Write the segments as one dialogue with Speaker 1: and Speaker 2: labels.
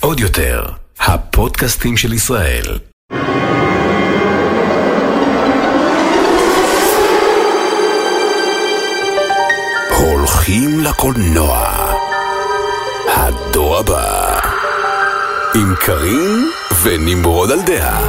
Speaker 1: עוד יותר, הפודקאסטים של ישראל. הולכים לקולנוע. הדור הבא. עם קארין ונמרוד על דעה.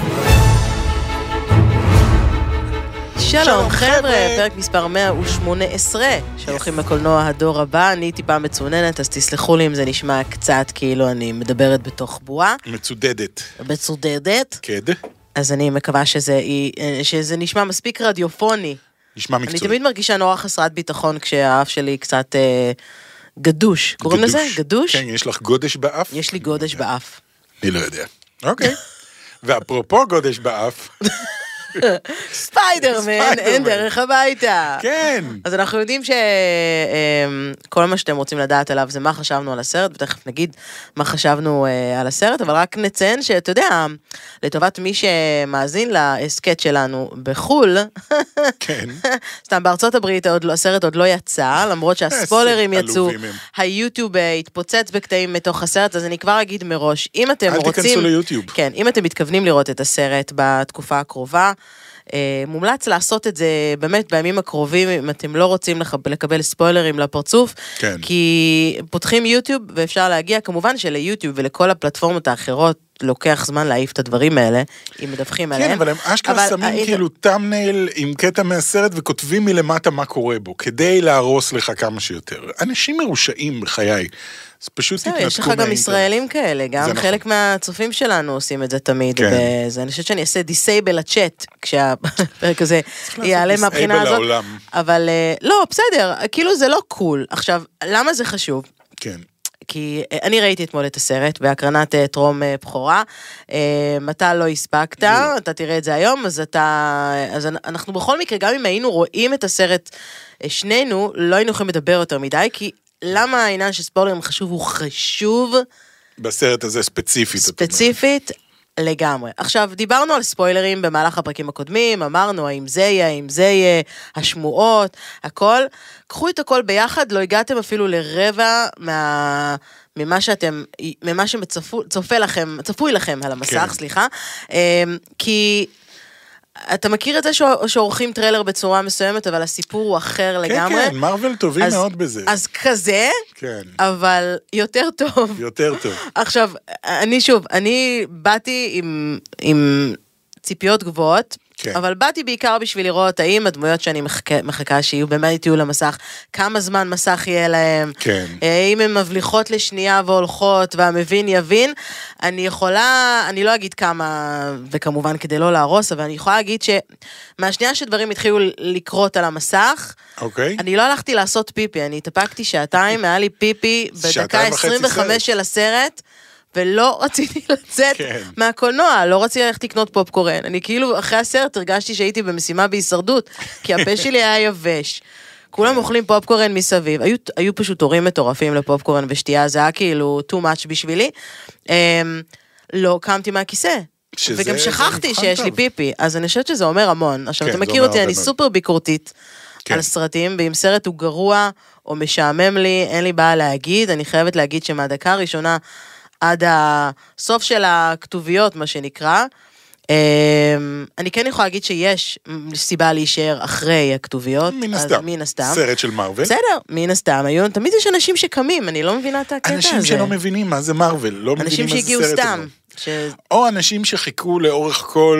Speaker 2: שלום חבר'ה, פרק מספר 118 שהולכים לקולנוע הדור הבא, אני טיפה מצוננת, אז תסלחו לי אם זה נשמע קצת כאילו אני מדברת בתוך בועה,
Speaker 3: מצודדת.
Speaker 2: מצודדת,
Speaker 3: קד.
Speaker 2: אז אני מקווה שזה, שזה נשמע מספיק רדיופוני.
Speaker 3: נשמע
Speaker 2: אני
Speaker 3: מקצועי.
Speaker 2: תמיד מרגישה נורא חסרת ביטחון כשהאף שלי קצת אה, גדוש, קוראים לזה? גדוש?
Speaker 3: כן, יש לך גודש באף?
Speaker 2: יש לי גודש באף.
Speaker 3: אני לא יודע. אוקיי. ואפרופו גודש באף,
Speaker 2: ספיידרמן, אין. דרך הביתה.
Speaker 3: כן.
Speaker 2: אז אנחנו יודעים שכל מה שאתם רוצים לדעת עליו זה מה חשבנו על הסרט, ותכף נגיד מה חשבנו אה, על הסרט, אבל רק נציין שאתה יודע, לטובת מי שמאזין להסכת שלנו בחו"ל,
Speaker 3: כן.
Speaker 2: סתם בארצות הברית לא, הסרט עוד לא יצא, למרות שהספוילרים
Speaker 3: איזה
Speaker 2: יצאו. היוטיוב אה, התפוצץ בקטעים מתוך הסרט, אז אני כבר אגיד מראש, אם אתם
Speaker 3: אל
Speaker 2: רוצים...
Speaker 3: תיכנסו ליוטיוב.
Speaker 2: כן, אם אתם מתכוונים לראות את הסרט בתקופה הקרובה, מומלץ לעשות את זה באמת בימים הקרובים, אם אתם לא רוצים לח- לקבל ספוילרים לפרצוף,
Speaker 3: כן.
Speaker 2: כי פותחים יוטיוב ואפשר להגיע, כמובן שליוטיוב ולכל הפלטפורמות האחרות לוקח זמן להעיף את הדברים האלה, אם מדווחים עליהם.
Speaker 3: כן, אבל הם אשכרה
Speaker 2: אבל
Speaker 3: שמים
Speaker 2: האינט-
Speaker 3: כאילו טאמנייל עם קטע מהסרט וכותבים מלמטה מה קורה בו, כדי להרוס לך כמה שיותר. אנשים מרושעים בחיי. אז פשוט תתנתקו
Speaker 2: יש לך
Speaker 3: מהאינטרנט.
Speaker 2: גם ישראלים כאלה, גם
Speaker 3: זה נכון.
Speaker 2: חלק מהצופים שלנו עושים את זה תמיד.
Speaker 3: כן.
Speaker 2: וזה, אני חושבת שאני אעשה דיסייבל לצ'אט, כשהפרק הזה יעלה מהבחינה הזאת. אבל אה, לא, בסדר, כאילו זה לא קול. עכשיו, למה זה חשוב?
Speaker 3: כן.
Speaker 2: כי אה, אני ראיתי אתמול את הסרט בהקרנת אה, טרום בכורה. אתה לא הספקת, אתה תראה את זה היום, אז אתה... אז אנ- אנחנו בכל מקרה, גם אם היינו רואים את הסרט שנינו, לא היינו יכולים לדבר יותר מדי, כי למה העניין של ספוילרים חשוב? הוא חשוב
Speaker 3: בסרט הזה ספציפית.
Speaker 2: ספציפית. לגמרי. עכשיו, דיברנו על ספוילרים במהלך הפרקים הקודמים, אמרנו האם זה יהיה, האם זה יהיה, השמועות, הכל. קחו את הכל ביחד, לא הגעתם אפילו לרבע מה... ממה שאתם, ממה שצופה לכם, צפוי לכם על המסך,
Speaker 3: כן.
Speaker 2: סליחה. אמ, כי אתה מכיר את זה שעור- שעורכים טריילר בצורה מסוימת, אבל הסיפור הוא אחר לגמרי?
Speaker 3: כן, כן, מארוול טובים
Speaker 2: אז-
Speaker 3: מאוד בזה.
Speaker 2: אז כזה,
Speaker 3: כן,
Speaker 2: אבל יותר טוב.
Speaker 3: יותר טוב.
Speaker 2: עכשיו, אני שוב, אני באתי עם, עם ציפיות גבוהות,
Speaker 3: כן.
Speaker 2: אבל באתי בעיקר בשביל לראות האם הדמויות שאני מחכה, מחכה שיהיו באמת יהיו למסך, כמה זמן מסך יהיה להם,
Speaker 3: כן.
Speaker 2: האם הן מבליחות לשנייה והולכות והמבין יבין. אני יכולה, אני לא אגיד כמה, וכמובן כדי לא להרוס, אבל אני יכולה להגיד שמהשנייה שדברים התחילו לקרות על המסך,
Speaker 3: אוקיי?
Speaker 2: אני לא הלכתי לעשות פיפי, אני התאפקתי שעתיים, היה לי פיפי בדקה
Speaker 3: שעתיים וחצי
Speaker 2: 25
Speaker 3: סרט.
Speaker 2: של הסרט. ולא רציתי לצאת
Speaker 3: כן.
Speaker 2: מהקולנוע, לא רציתי ללכת לקנות פופקורן. אני כאילו, אחרי הסרט הרגשתי שהייתי במשימה בהישרדות, כי הפה שלי היה יבש. כולם אוכלים פופקורן מסביב, היו, היו פשוט תורים מטורפים לפופקורן ושתייה, זה היה כאילו too much בשבילי. אמ, לא קמתי מהכיסא.
Speaker 3: שזה-
Speaker 2: וגם שכחתי שיש לי
Speaker 3: טוב.
Speaker 2: פיפי, אז אני חושבת שזה אומר המון. עכשיו,
Speaker 3: כן,
Speaker 2: אתה מכיר אותי, אני. סופר ביקורתית
Speaker 3: כן.
Speaker 2: על סרטים, ואם סרט הוא גרוע או משעמם לי, אין לי בעיה להגיד. אני חייבת להגיד שמהדקה הראשונה עד הסוף של הכתוביות, מה שנקרא, אמ, אני כן יכולה להגיד שיש סיבה להישאר אחרי הכתוביות.
Speaker 3: מן הסתם.
Speaker 2: מן הסתם.
Speaker 3: סרט של מארוול.
Speaker 2: בסדר, מן הסתם, היו, תמיד יש אנשים שקמים, אני לא מבינה את הקטע הזה.
Speaker 3: אנשים שלא מבינים מה זה מארוול, לא מבינים
Speaker 2: אנשים
Speaker 3: איזה
Speaker 2: שהגיעו
Speaker 3: סרט
Speaker 2: סתם.
Speaker 3: זה.
Speaker 2: ש...
Speaker 3: או אנשים שחיכו לאורך כל,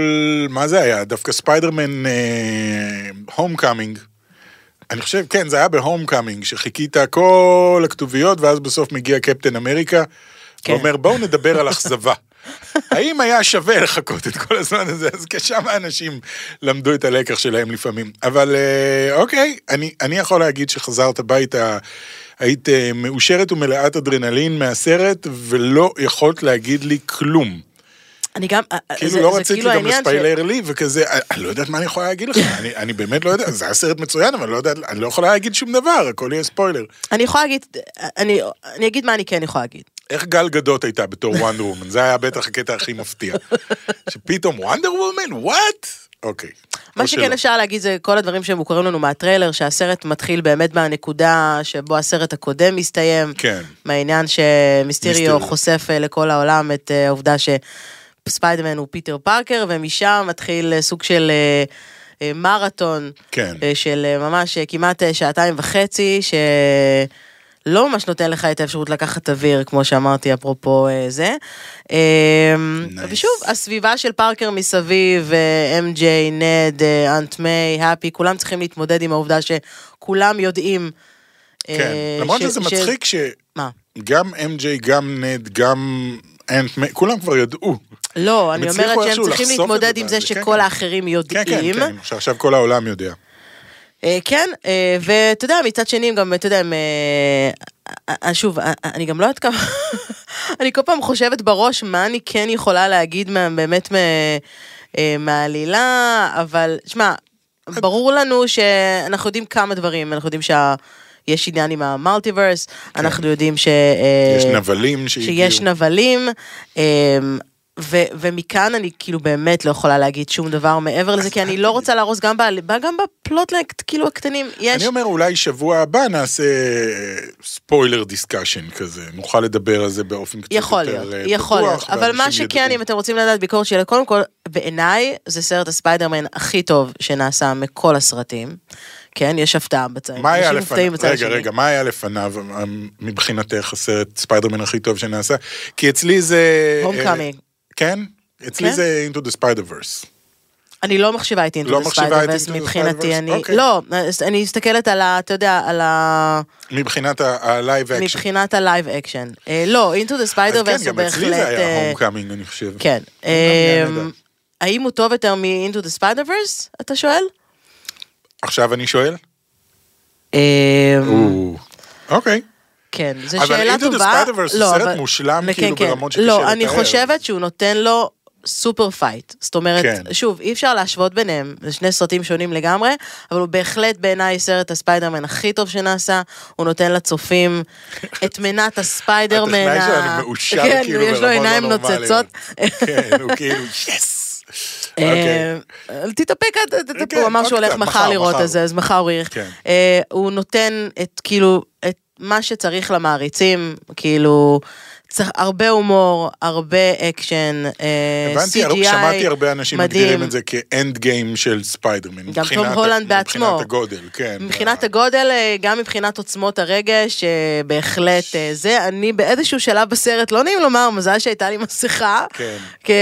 Speaker 3: מה זה היה? דווקא ספיידרמן Homecoming. אני חושב, כן, זה היה ב Homecoming, שחיכית כל הכתוביות, ואז בסוף מגיע קפטן אמריקה,
Speaker 2: כן.
Speaker 3: ואומר, בואו נדבר על אכזבה. האם היה שווה לחכות את כל הזמן הזה? אז כשם האנשים למדו את הלקח שלהם לפעמים. אבל אה, אוקיי, אני, אני יכול להגיד שחזרת הביתה, היית אה, מאושרת ומלאת אדרנלין מהסרט, ולא יכולת להגיד לי כלום.
Speaker 2: אני גם,
Speaker 3: כאילו
Speaker 2: זה-
Speaker 3: לא
Speaker 2: זה
Speaker 3: רציתי
Speaker 2: כאילו
Speaker 3: גם
Speaker 2: העניין ש-
Speaker 3: לספיילר לי, וכזה, אני- לא יודעת מה אני יכולה להגיד לך, אני- אני באמת לא יודע, זה היה סרט מצוין, אבל לא יודעת, אני לא יכולה להגיד שום דבר, הכל יהיה ספוילר.
Speaker 2: אני יכולה להגיד, אני, אני אגיד מה אני כן יכולה להגיד.
Speaker 3: איך גל גדות הייתה בתור וונדר וומן? זה היה בטח הקטע הכי מפתיע. שפתאום וונדר וומן? What? אוקיי.
Speaker 2: מה שכן
Speaker 3: שלא.
Speaker 2: אפשר להגיד זה כל הדברים שמוכרים לנו מהטריילר, שהסרט מתחיל באמת מהנקודה שבו הסרט הקודם מסתיים.
Speaker 3: כן.
Speaker 2: מהעניין שמיסטריו
Speaker 3: מיסטריו.
Speaker 2: חושף אה, לכל העולם את אה, העובדה שספיידרמן הוא פיטר פארקר, ומשם מתחיל אה, סוג של מרתון
Speaker 3: כן.
Speaker 2: של ממש כמעט שעתיים וחצי, שלא ממש נותן לך את האפשרות לקחת אוויר, כמו שאמרתי, אפרופו אה, זה. אה,
Speaker 3: Nice.
Speaker 2: ושוב, הסביבה של פארקר מסביב, אם.ג'יי, נד, אנט מיי, האפי, כולם צריכים להתמודד עם העובדה שכולם יודעים. אה,
Speaker 3: כן. למרות
Speaker 2: ש-
Speaker 3: שזה
Speaker 2: ש-
Speaker 3: מצחיק
Speaker 2: מה?
Speaker 3: שגם אמג'יי, גם נד, גם אנט, מי- כולם כבר ידעו.
Speaker 2: לא, אני אומרת שהם צריכים להתמודד עם זה
Speaker 3: כן,
Speaker 2: שכל
Speaker 3: כן.
Speaker 2: האחרים
Speaker 3: כן,
Speaker 2: יודעים.
Speaker 3: כן, כן, שעכשיו כל העולם יודע.
Speaker 2: אה, כן, אה, ואתה יודע, מצד שני, הם גם, אתה יודע, הם... אה, שוב, אני גם לא יודעת כמה... אני כל פעם חושבת בראש מה אני כן יכולה להגיד מה- באמת מהעלילה, אבל, שמע, ברור לנו שאנחנו יודעים כמה דברים, אנחנו יודעים שה... יש עניין עם המולטיברס, אנחנו יודעים ש...
Speaker 3: יש נבלים שהגיעו.
Speaker 2: שיש נבלים, ו- ומכאן אני כאילו באמת לא יכולה להגיד שום דבר מעבר לזה, כי אני לא רוצה להרוס גם, ב- גם ב plot כאילו הקטנים, יש...
Speaker 3: אני אומר אולי שבוע הבא נעשה spoiler discussion כזה, נוכל לדבר על זה באופן קצת
Speaker 2: יכול
Speaker 3: יותר
Speaker 2: להיות,
Speaker 3: אה,
Speaker 2: יכול להיות,
Speaker 3: פתוח,
Speaker 2: אבל מה שכן,
Speaker 3: ידעו.
Speaker 2: אם אתם רוצים לדעת ביקורת שלי, קודם כל, בעיניי זה סרט הספיידרמן הכי טוב שנעשה מכל הסרטים. כן, יש הפתעה בצד.
Speaker 3: מה היה לפניו? רגע. רגע, מה היה לפניו אה, מבחינתך הסרט ספיידרמן הכי טוב שנעשה? כי אצלי זה...
Speaker 2: Homecoming.
Speaker 3: אה, כן? אצלי
Speaker 2: כן?
Speaker 3: זה into the spider-verse.
Speaker 2: אני לא מחשיבה את
Speaker 3: לא Into the
Speaker 2: מבחינתי,
Speaker 3: Spider-Verse?
Speaker 2: אני...
Speaker 3: אוקיי.
Speaker 2: לא, אני מסתכלת על ה... אתה יודע, על ה...
Speaker 3: מבחינת ה-live action.
Speaker 2: מבחינת ה live action. לא, Into the Spider
Speaker 3: אז כן,
Speaker 2: Verse הוא
Speaker 3: גם אצלי זה
Speaker 2: בהחלט...
Speaker 3: היה
Speaker 2: אה,
Speaker 3: Homecoming, אני חושב.
Speaker 2: כן.
Speaker 3: היה נהדר.
Speaker 2: אמ, האם הוא טוב יותר מ-Into the Spider-Verse, אתה שואל?
Speaker 3: עכשיו אני שואל?
Speaker 2: אמ,
Speaker 3: או, אוקיי.
Speaker 2: כן, זו
Speaker 3: אבל
Speaker 2: שאלה
Speaker 3: Into the
Speaker 2: טובה.
Speaker 3: Spider-Verse הוא
Speaker 2: לא,
Speaker 3: סרט
Speaker 2: אבל-
Speaker 3: מושלם,
Speaker 2: כן,
Speaker 3: כאילו,
Speaker 2: כן.
Speaker 3: ברמות שקשה
Speaker 2: לא, אני
Speaker 3: לתאר.
Speaker 2: חושבת שהוא נותן לו super fight. זאת אומרת,
Speaker 3: כן.
Speaker 2: שוב, אי אפשר להשוות ביניהם, זה שני סרטים שונים לגמרי, אבל הוא בהחלט בעיניי סרט הספיידרמן הכי טוב שנעשה, הוא נותן לצופים את מנת הספיידרמן.
Speaker 3: הטכנאי שלנו מאושר
Speaker 2: כן,
Speaker 3: כאילו
Speaker 2: יש לו
Speaker 3: לא
Speaker 2: עיניים. נוצצות.
Speaker 3: כן, הוא כאילו, Yes! אוקיי.
Speaker 2: אה, תתאפק,
Speaker 3: כן,
Speaker 2: הוא אמר שהוא הולך מחר לראות. את זה, אז מחר הוא יראה.
Speaker 3: כן.
Speaker 2: הוא נותן את כאילו, את מה שצריך למעריצים, כאילו, צריך הרבה הומור, הרבה אקשן, אה,
Speaker 3: הבנתי,
Speaker 2: CGI,
Speaker 3: שמעתי הרבה אנשים
Speaker 2: מדהים.
Speaker 3: מגדירים את זה כ Endgame של ספיידרמן.
Speaker 2: גם
Speaker 3: מבחינת
Speaker 2: תום הולנד בעצמו.
Speaker 3: מבחינת הגודל, כן.
Speaker 2: מבחינת הגודל, אה, גם מבחינת עוצמות הרגש, אה, בהחלט זה. אני באיזשהו שלב בסרט, לא נעים לומר, מזל שהייתה לי מסכה.
Speaker 3: כן.
Speaker 2: כי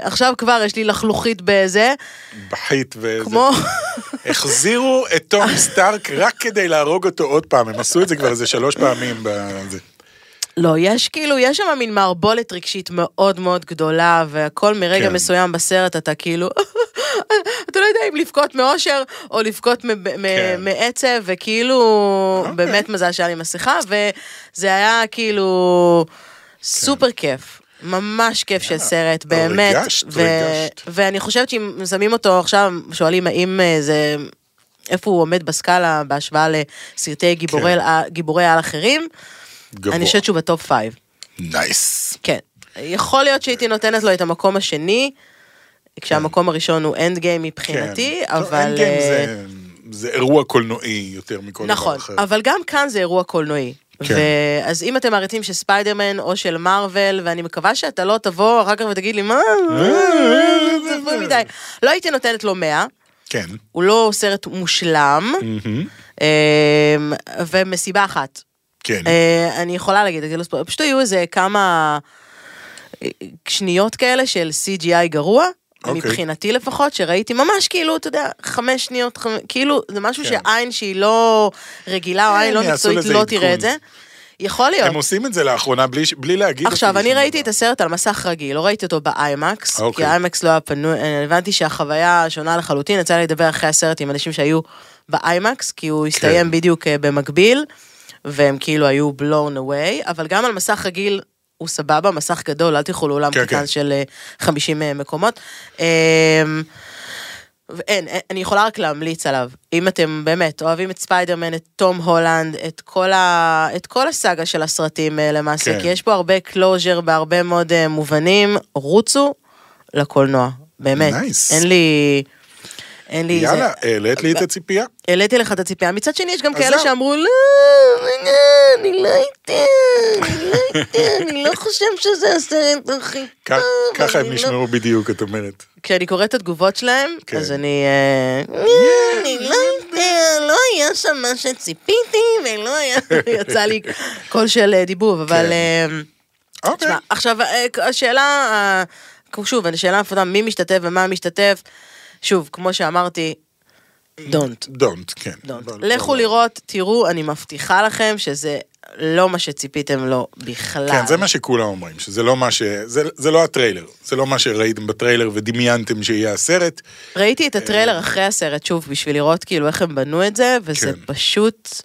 Speaker 2: עכשיו כבר יש לי לחלוכית בזה,
Speaker 3: בחית וזה.
Speaker 2: כמו...
Speaker 3: החזירו את תום סטארק רק כדי להרוג אותו עוד פעם, הם עשו את זה כבר איזה שלוש פעמים. בזה.
Speaker 2: לא, יש כאילו, יש שם מין מערבולת רגשית מאוד מאוד גדולה, והכל מרגע
Speaker 3: כן.
Speaker 2: מסוים בסרט אתה כאילו, אתה לא יודע אם לבכות מאושר או לבכות מ- מ-
Speaker 3: כן.
Speaker 2: מעצב, וכאילו,
Speaker 3: אוקיי.
Speaker 2: באמת מזל שהיה לי מסכה, וזה היה כאילו סופר כיף. ממש כיף של סרט, באמת.
Speaker 3: ריגשת,
Speaker 2: ו-
Speaker 3: ריגשת.
Speaker 2: ואני חושבת שאם שמים אותו עכשיו, שואלים האם אה, זה... איפה הוא עומד בסקאלה בהשוואה לסרטי גיבורי,
Speaker 3: כן.
Speaker 2: גיבורי על אחרים,
Speaker 3: גבוה.
Speaker 2: אני חושבת שהוא ב top
Speaker 3: five. nice.
Speaker 2: כן. יכול להיות שהייתי נותנת לו את המקום השני, כשהמקום הראשון הוא Endgame מבחינתי,
Speaker 3: כן. טוב,
Speaker 2: אבל...
Speaker 3: Endgame
Speaker 2: אה,
Speaker 3: זה- זה אירוע קולנועי יותר מכל דבר
Speaker 2: נכון,
Speaker 3: אחר.
Speaker 2: אבל גם כאן זה אירוע קולנועי.
Speaker 3: כן.
Speaker 2: אז אם אתם מעריצים של ספיידרמן או של מארוול, ואני מקווה שאתה לא תבוא אחר כך ותגיד לי, מה, זה גבוה מדי. לא הייתי נותנת לו 100,
Speaker 3: כן.
Speaker 2: הוא לא סרט מושלם. אה, ומסיבה אחת,
Speaker 3: כן.
Speaker 2: אה, אני יכולה להגיד, כאילו, פשוט היו איזה כמה אה, שניות כאלה של CGI גרוע.
Speaker 3: אוקיי.
Speaker 2: מבחינתי לפחות, שראיתי ממש כאילו, אתה יודע, חמש שניות, חמ... כאילו, זה משהו
Speaker 3: כן.
Speaker 2: שעין שהיא לא רגילה או
Speaker 3: כן,
Speaker 2: עין לא מקצועית לא
Speaker 3: עדכון.
Speaker 2: תראה את זה. יכול להיות.
Speaker 3: הם עושים את זה לאחרונה בלי בלי להגיד
Speaker 2: עכשיו, אני ראיתי
Speaker 3: דבר.
Speaker 2: את הסרט על מסך רגיל, לא ראיתי אותו באיימקס, כי
Speaker 3: אוקיי.
Speaker 2: האיימקס לא היה פנוי, אה, הבנתי שהחוויה שונה לחלוטין, יצא לי לדבר אחרי הסרט עם אנשים שהיו באיימקס, כי הוא הסתיים
Speaker 3: כן.
Speaker 2: בדיוק אה, במקביל, והם כאילו היו blown away, אבל גם על מסך רגיל הוא סבבה, מסך גדול, אל תלכו לאולם
Speaker 3: כן,
Speaker 2: קטן
Speaker 3: כן.
Speaker 2: של אה, 50 אה, מקומות. אה, ואין, אין, אני יכולה רק להמליץ עליו. אם אתם באמת אוהבים את ספיידרמן, את תום הולנד, את כל, ה... את כל הסאגה של הסרטים אה, למעשה,
Speaker 3: כן.
Speaker 2: כי יש פה הרבה closure בהרבה מאוד אה, מובנים, רוצו לקולנוע, באמת.
Speaker 3: Nice.
Speaker 2: אין לי... אין לי...
Speaker 3: יאללה,
Speaker 2: זה-
Speaker 3: העלית לי את הציפייה.
Speaker 2: העליתי לך את הציפייה. מצד שני, יש גם כאלה
Speaker 3: זהו.
Speaker 2: שאמרו, לא, לא, אני לא אתן, אני לא אני לא חושב שזה הסרט הכי טוב.
Speaker 3: ככה הם
Speaker 2: לא-"
Speaker 3: נשמעו בדיוק, את אומרת.
Speaker 2: כשאני קוראת את התגובות שלהם,
Speaker 3: כן.
Speaker 2: אז אני... אה, אני לא יודע, לא היה שם מה שציפיתי, ולא היה... יצא לי קול של אה, דיבוב, אבל...
Speaker 3: כן.
Speaker 2: אה,
Speaker 3: אוקיי.
Speaker 2: עכשיו, השאלה, שוב, השאלה המפורטה, מי משתתף ומה משתתף, שוב, כמו שאמרתי, don't.
Speaker 3: דונט, כן.
Speaker 2: don't. לכו לראות, תראו, אני מבטיחה לכם שזה לא מה שציפיתם לו בכלל.
Speaker 3: כן, זה מה שכולם אומרים, שזה לא מה ש... זה, זה לא הטריילר, זה לא מה שראיתם בטריילר ודמיינתם שיהיה הסרט.
Speaker 2: ראיתי את הטריילר אחרי הסרט, שוב, בשביל לראות כאילו איך הם בנו את זה, וזה
Speaker 3: כן.
Speaker 2: פשוט...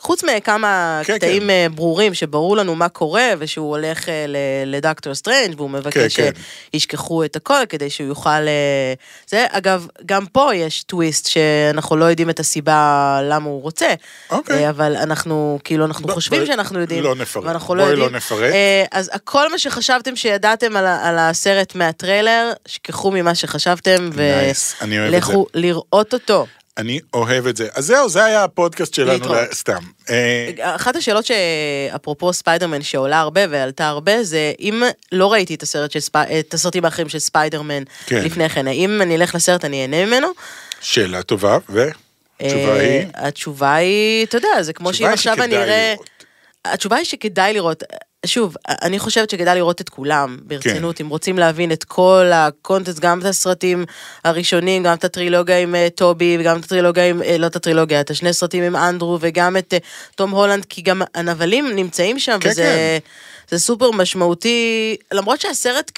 Speaker 2: חוץ מכמה
Speaker 3: כן,
Speaker 2: קטעים
Speaker 3: כן.
Speaker 2: ברורים שברור לנו מה קורה, ושהוא הולך אה, לדוקטור סטרנג' והוא מבקש
Speaker 3: כן, כן.
Speaker 2: שישכחו את הכל כדי שהוא יוכל... אה, זה, אגב, גם פה יש טוויסט שאנחנו לא יודעים את הסיבה למה הוא רוצה.
Speaker 3: אוקיי.
Speaker 2: אבל אנחנו, כאילו, אנחנו
Speaker 3: ב-
Speaker 2: חושבים
Speaker 3: ב-
Speaker 2: שאנחנו יודעים.
Speaker 3: לא נפרט.
Speaker 2: ואנחנו לא
Speaker 3: בואי
Speaker 2: יודעים.
Speaker 3: לא נפרט.
Speaker 2: אז הכל מה שחשבתם שידעתם על, על הסרט מהטריילר, שכחו ממה שחשבתם,
Speaker 3: את
Speaker 2: ולכו לראות אותו.
Speaker 3: אני אוהב את זה. אז זהו, זה היה הפודקאסט שלנו,
Speaker 2: להתראות.
Speaker 3: ל- סתם. אה,
Speaker 2: אחת השאלות שאפרופו ספיידרמן שעולה הרבה ועלתה הרבה זה אם לא ראיתי את הסרט של ספי... את הסרטים האחרים של ספיידרמן
Speaker 3: כן.
Speaker 2: לפני כן, האם אני אלך לסרט אני אהנה ממנו?
Speaker 3: שאלה טובה, והתשובה
Speaker 2: אה,
Speaker 3: היא...
Speaker 2: התשובה היא, אתה יודע, זה כמו שאם עכשיו אני אראה... התשובה היא שכדאי לראות, שוב, אני חושבת שכדאי לראות את כולם, ברצינות,
Speaker 3: כן.
Speaker 2: אם רוצים להבין את כל הקונטקסט, גם את הסרטים הראשונים, גם את הטרילוגיה עם אה, טובי, וגם את הטרילוגיה עם, אה, לא את הטרילוגיה, את השני סרטים עם אנדרו, וגם את אה, תום הולנד, כי גם הנבלים נמצאים שם,
Speaker 3: כן,
Speaker 2: וזה...
Speaker 3: כן.
Speaker 2: זה סופר משמעותי, למרות שהסרט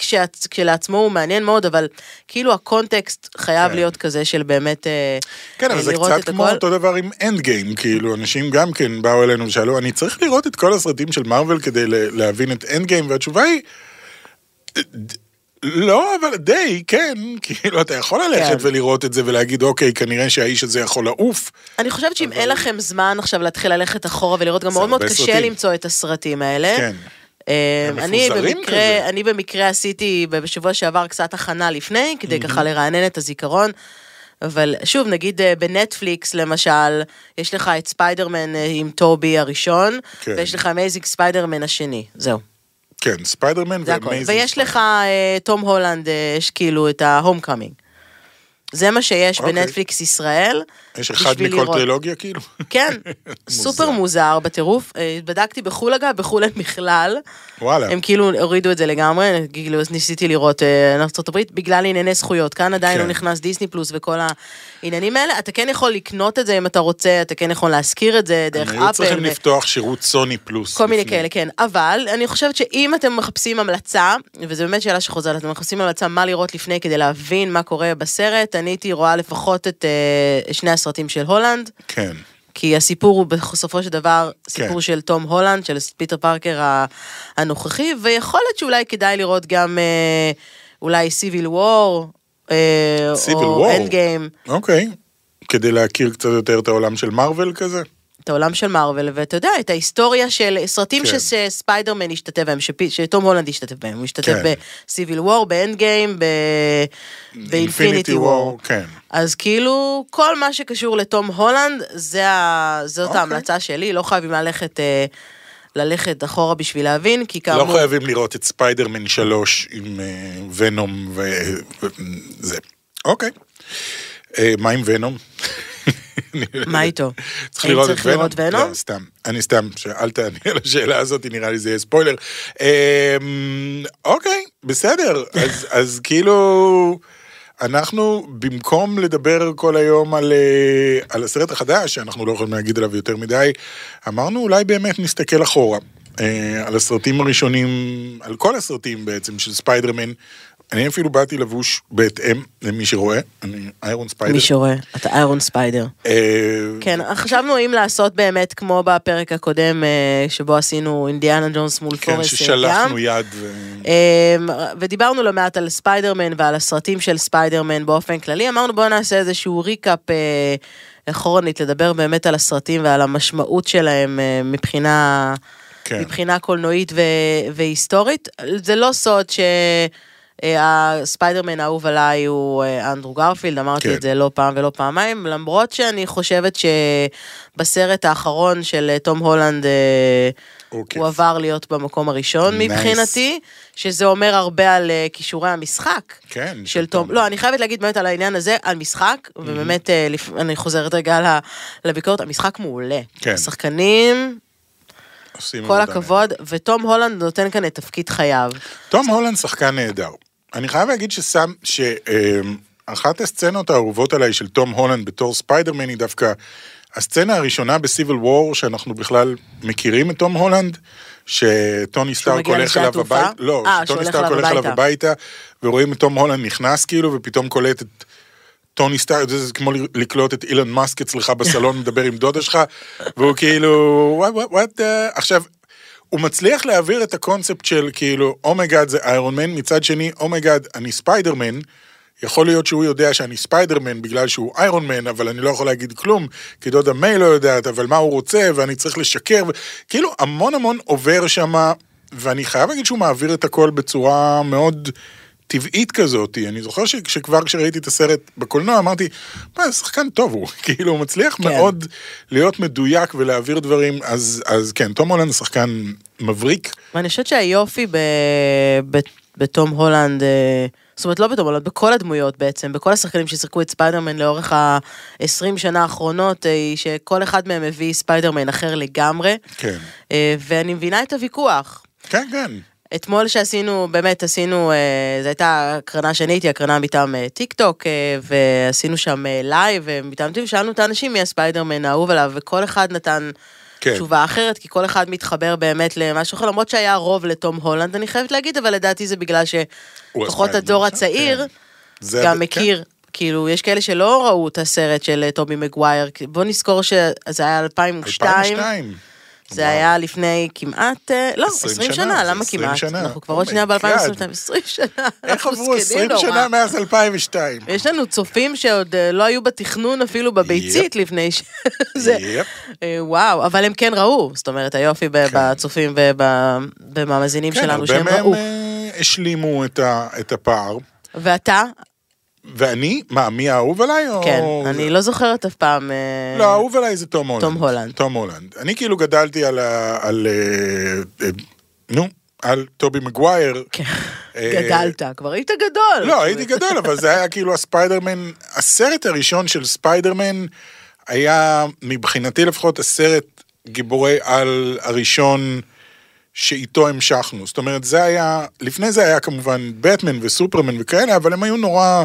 Speaker 2: כשלעצמו הוא מעניין מאוד, אבל כאילו הקונטקסט חייב
Speaker 3: כן.
Speaker 2: להיות כזה של באמת אה,
Speaker 3: כן,
Speaker 2: אה,
Speaker 3: אבל זה
Speaker 2: לראות
Speaker 3: קצת
Speaker 2: את
Speaker 3: כמו
Speaker 2: הכל.
Speaker 3: אותו דבר עם Endgame, כאילו, אנשים גם כן באו אלינו ושאלו, אני צריך לראות את כל הסרטים של מארוול כדי להבין את Endgame, והתשובה היא, לא, אבל די, כן, כאילו, אתה יכול ללכת
Speaker 2: כן.
Speaker 3: ולראות את זה ולהגיד, אוקיי, כנראה שהאיש הזה יכול לעוף.
Speaker 2: אני חושבת שאם אין לכם זמן עכשיו להתחיל ללכת אחורה ולראות, גם
Speaker 3: זה
Speaker 2: מאוד מאוד קשה
Speaker 3: סרטים.
Speaker 2: למצוא את הסרטים האלה.
Speaker 3: כן.
Speaker 2: אה, אני במקרה,
Speaker 3: כזה.
Speaker 2: אני במקרה עשיתי בשבוע שעבר קצת הכנה לפני, כדי
Speaker 3: Mm-hmm.
Speaker 2: ככה לרענן את הזיכרון. אבל שוב, נגיד אה, בנטפליקס למשל, יש לך את ספיידרמן אה, עם טובי הראשון,
Speaker 3: כן.
Speaker 2: ויש לך Amazing Spider-Man השני, זהו.
Speaker 3: כן, ספיידרמן.
Speaker 2: ו
Speaker 3: Amazing.
Speaker 2: ויש לך תום הולנד, יש כאילו את ה Homecoming. זה מה שיש
Speaker 3: אוקיי.
Speaker 2: בנטפליקס ישראל.
Speaker 3: יש אחד מכל
Speaker 2: לראות.
Speaker 3: טרילוגיה, כאילו?
Speaker 2: כן. סופר מוזר בטירוף. אה, בדקתי בחו"ל אגב, בחו"ל אין בכלל.
Speaker 3: וואלה.
Speaker 2: הם כאילו הורידו את זה לגמרי, כאילו ניסיתי לראות אה, ארה"ב בגלל ענייני זכויות. כאן עדיין
Speaker 3: כן.
Speaker 2: לא נכנס דיסני פלוס וכל העניינים האלה. אתה כן יכול לקנות את זה אם אתה רוצה, אתה כן יכול להשכיר את זה דרך
Speaker 3: הם
Speaker 2: אפל.
Speaker 3: היו צריכים
Speaker 2: ו-
Speaker 3: לפתוח שירות סוני פלוס.
Speaker 2: כל מיני. כאלה, כן. אבל אני חושבת שאם אתם מחפשים המלצה, וזו באמת שאלה שחוזרת, אתם מחפשים המלצה מה לראות לפני כדי להבין מה קורה בסרט, אני הייתי רואה לפחות את אה, שני הסרטים של הולנד,
Speaker 3: כן.
Speaker 2: כי הסיפור הוא בסופו של דבר סיפור
Speaker 3: כן.
Speaker 2: של תום הולנד, של פיטר פארקר הנוכחי, ויכול להיות שאולי כדאי לראות גם אה, אולי Civil War,
Speaker 3: Civil
Speaker 2: או. Endgame.
Speaker 3: אוקיי. כדי להכיר קצת יותר את העולם של מארוול כזה?
Speaker 2: את העולם של מארוול, ואתה יודע, את ההיסטוריה של סרטים
Speaker 3: כן.
Speaker 2: שספיידרמן השתתף בהם, שפי- שתום הולנד השתתף בהם, הוא השתתף
Speaker 3: כן.
Speaker 2: ב Civil War, ב Endgame,
Speaker 3: ב
Speaker 2: Infinity
Speaker 3: War. כן.
Speaker 2: אז כאילו, כל מה שקשור לתום הולנד, זה ה... זאת
Speaker 3: אוקיי.
Speaker 2: ההמלצה שלי, לא חייבים ללכת... אה, ללכת אחורה בשביל להבין, כי
Speaker 3: לא
Speaker 2: כאמור,
Speaker 3: חייבים לראות את ספיידרמן 3 עם אה, ונום וזה. אוקיי. אה, מה עם ונום?
Speaker 2: מה איתו?
Speaker 3: צריך לראות את ונום? לא, סתם. אני סתם, שאל תעני על השאלה הזאת, נראה לי זה יהיה ספוילר. אה, אוקיי, בסדר. אז- אז כאילו... אנחנו, במקום לדבר כל היום על, אה, על הסרט החדש, שאנחנו לא יכולים להגיד עליו יותר מדי, אמרנו אולי באמת נסתכל אחורה. אה, על הסרטים הראשונים, על כל הסרטים בעצם של ספיידרמן. אני אפילו באתי לבוש בהתאם למי שרואה, אני איירון ספיידר.
Speaker 2: מי שרואה, אתה איירון ספיידר.
Speaker 3: אה,
Speaker 2: כן, חשבנו אם לעשות באמת כמו בפרק הקודם, אה, שבו עשינו אינדיאנה ג'ונס מול
Speaker 3: כן,
Speaker 2: פורסט
Speaker 3: ששלחנו. יד.
Speaker 2: אמ, ודיברנו לא מעט על ספיידרמן ועל הסרטים של ספיידרמן באופן כללי, אמרנו בואו נעשה איזשהו recap אה, אחורנית, לדבר באמת על הסרטים ועל המשמעות שלהם אה, מבחינה,
Speaker 3: כן.
Speaker 2: מבחינה קולנועית ו- והיסטורית. זה לא סוד ש... אה, הספיידרמן האהוב עליי הוא אה, אנדרו גרפילד, אמרתי
Speaker 3: כן.
Speaker 2: את זה לא פעם ולא פעמיים, למרות שאני חושבת שבסרט האחרון של אה, תום הולנד,
Speaker 3: אוקיי.
Speaker 2: הוא עבר להיות במקום הראשון
Speaker 3: Nice.
Speaker 2: מבחינתי, שזה אומר הרבה על כישורי המשחק.
Speaker 3: כן,
Speaker 2: של תום. לא, אני חייבת להגיד באמת על העניין הזה, על משחק, ובאמת, אה, לפ- אני חוזרת רגע לביקורת, המשחק מעולה.
Speaker 3: כן.
Speaker 2: השחקנים, כל הכבוד, ותום הולנד נותן כאן את תפקיד חייו.
Speaker 3: תום הולנד שחקן נהדר. אני חייב להגיד ששם, שאחת הסצנות האהובות עליי של תום הולנד בתור ספיידרמן היא דווקא הסצנה הראשונה ב Civil War, שאנחנו בכלל מכירים את תום הולנד, שטוני סטארק
Speaker 2: מגיע
Speaker 3: הולך
Speaker 2: לשדה
Speaker 3: אליו? הביתה, לא,
Speaker 2: אה,
Speaker 3: שטוני סטארק הולך אליו
Speaker 2: הביתה.
Speaker 3: ורואים את תום הולנד נכנס כאילו, ופתאום קולט את טוני סטארק, זה, זה כמו לקלוט את אילון מאסק אצלך בסלון, מדבר עם דודה שלך, והוא כאילו, וואט, וואט, וואט, אה?" עכשיו, הוא מצליח להעביר את הקונספט של כאילו, oh my God זה איירון מן, מצד שני, oh my God, אני ספיידרמן, יכול להיות שהוא יודע שאני ספיידרמן בגלל שהוא איירון מן, אבל אני לא יכול להגיד כלום, כי דודה מיי לא יודעת, אבל מה הוא רוצה, ואני צריך לשקר, ו... כאילו המון המון עובר שם, ואני חייב להגיד שהוא מעביר את הכל בצורה מאוד טבעית כזאת. אני זוכר שכבר כשראיתי את הסרט בקולנוע, אמרתי, מה, זה שחקן טוב הוא, כאילו, הוא מצליח
Speaker 2: כן.
Speaker 3: מאוד להיות מדויק ולהעביר דברים, אז, אז כן, תום הולנד שחקן מבריק.
Speaker 2: ואני חושבת שהיופי ב... ב... בתום הולנד, אה, זאת אומרת לא בתום הולנד, בכל הדמויות בעצם, בכל השחקנים ששיחקו את ספיידרמן לאורך ה-20 שנה האחרונות, אה, היא שכל אחד מהם מביא ספיידרמן אחר לגמרי,
Speaker 3: כן.
Speaker 2: אה, ואני מבינה את הוויכוח.
Speaker 3: כן, כן.
Speaker 2: אתמול שעשינו, באמת עשינו, אה, זו הייתה הקרנה שאני הייתי, הקרנה מטעם אה, טיק טוק, אה, ועשינו שם אה, לייב, ומטעם טיק, שאלנו את האנשים מי הספיידרמן האהוב עליו, וכל אחד נתן
Speaker 3: כן.
Speaker 2: תשובה אחרת, כי כל אחד מתחבר באמת למשהו אחר, למרות שהיה רוב לתום הולנד, אני חייבת להגיד, אבל לדעתי זה בגלל שלפחות הדור הצעיר
Speaker 3: כן. זה-
Speaker 2: גם
Speaker 3: כן.
Speaker 2: מכיר. כאילו, יש כאלה שלא ראו את הסרט של אה, טובי מגווייר, בוא נזכור שזה היה 2002,
Speaker 3: 2002.
Speaker 2: זה. היה לפני כמעט, אה, לא,
Speaker 3: 20
Speaker 2: 20
Speaker 3: שנה,
Speaker 2: למה
Speaker 3: 20
Speaker 2: כמעט? אנחנו כבר עוד שנייה
Speaker 3: my God.
Speaker 2: ב-2022, 20 שנה.
Speaker 3: איך עברו
Speaker 2: זקנים
Speaker 3: 20
Speaker 2: נורא.
Speaker 3: שנה מאז 2002?
Speaker 2: יש לנו צופים שעוד אה, לא היו בתכנון אפילו בביצית לפני ש... אה, וואו, אבל הם כן ראו, זאת אומרת, היופי ב- בצופים ובמאזינים
Speaker 3: כן,
Speaker 2: שלנו
Speaker 3: הרבה
Speaker 2: שהם
Speaker 3: מהם
Speaker 2: ראו.
Speaker 3: אה, השלימו את ה- את הפער.
Speaker 2: ואתה?
Speaker 3: ואני, מה, מי האהוב עליי? או-
Speaker 2: כן, אני לא זוכרת אף פעם. אה,
Speaker 3: לא, האהוב עליי זה תום הולנד.
Speaker 2: תום הולנד.
Speaker 3: תום הולנד. אני כאילו גדלתי על ה... על... אה, אה, נו, על טובי מגווייר.
Speaker 2: כן, גדלת, כבר היית גדול.
Speaker 3: לא, הייתי גדול, אבל זה היה כאילו הספיידרמן, הסרט הראשון של ספיידרמן היה מבחינתי לפחות הסרט גיבורי על הראשון שאיתו המשכנו. זאת אומרת, זה היה, לפני זה היה כמובן בטמן וסופרמן וכאלה, אבל הם היו נורא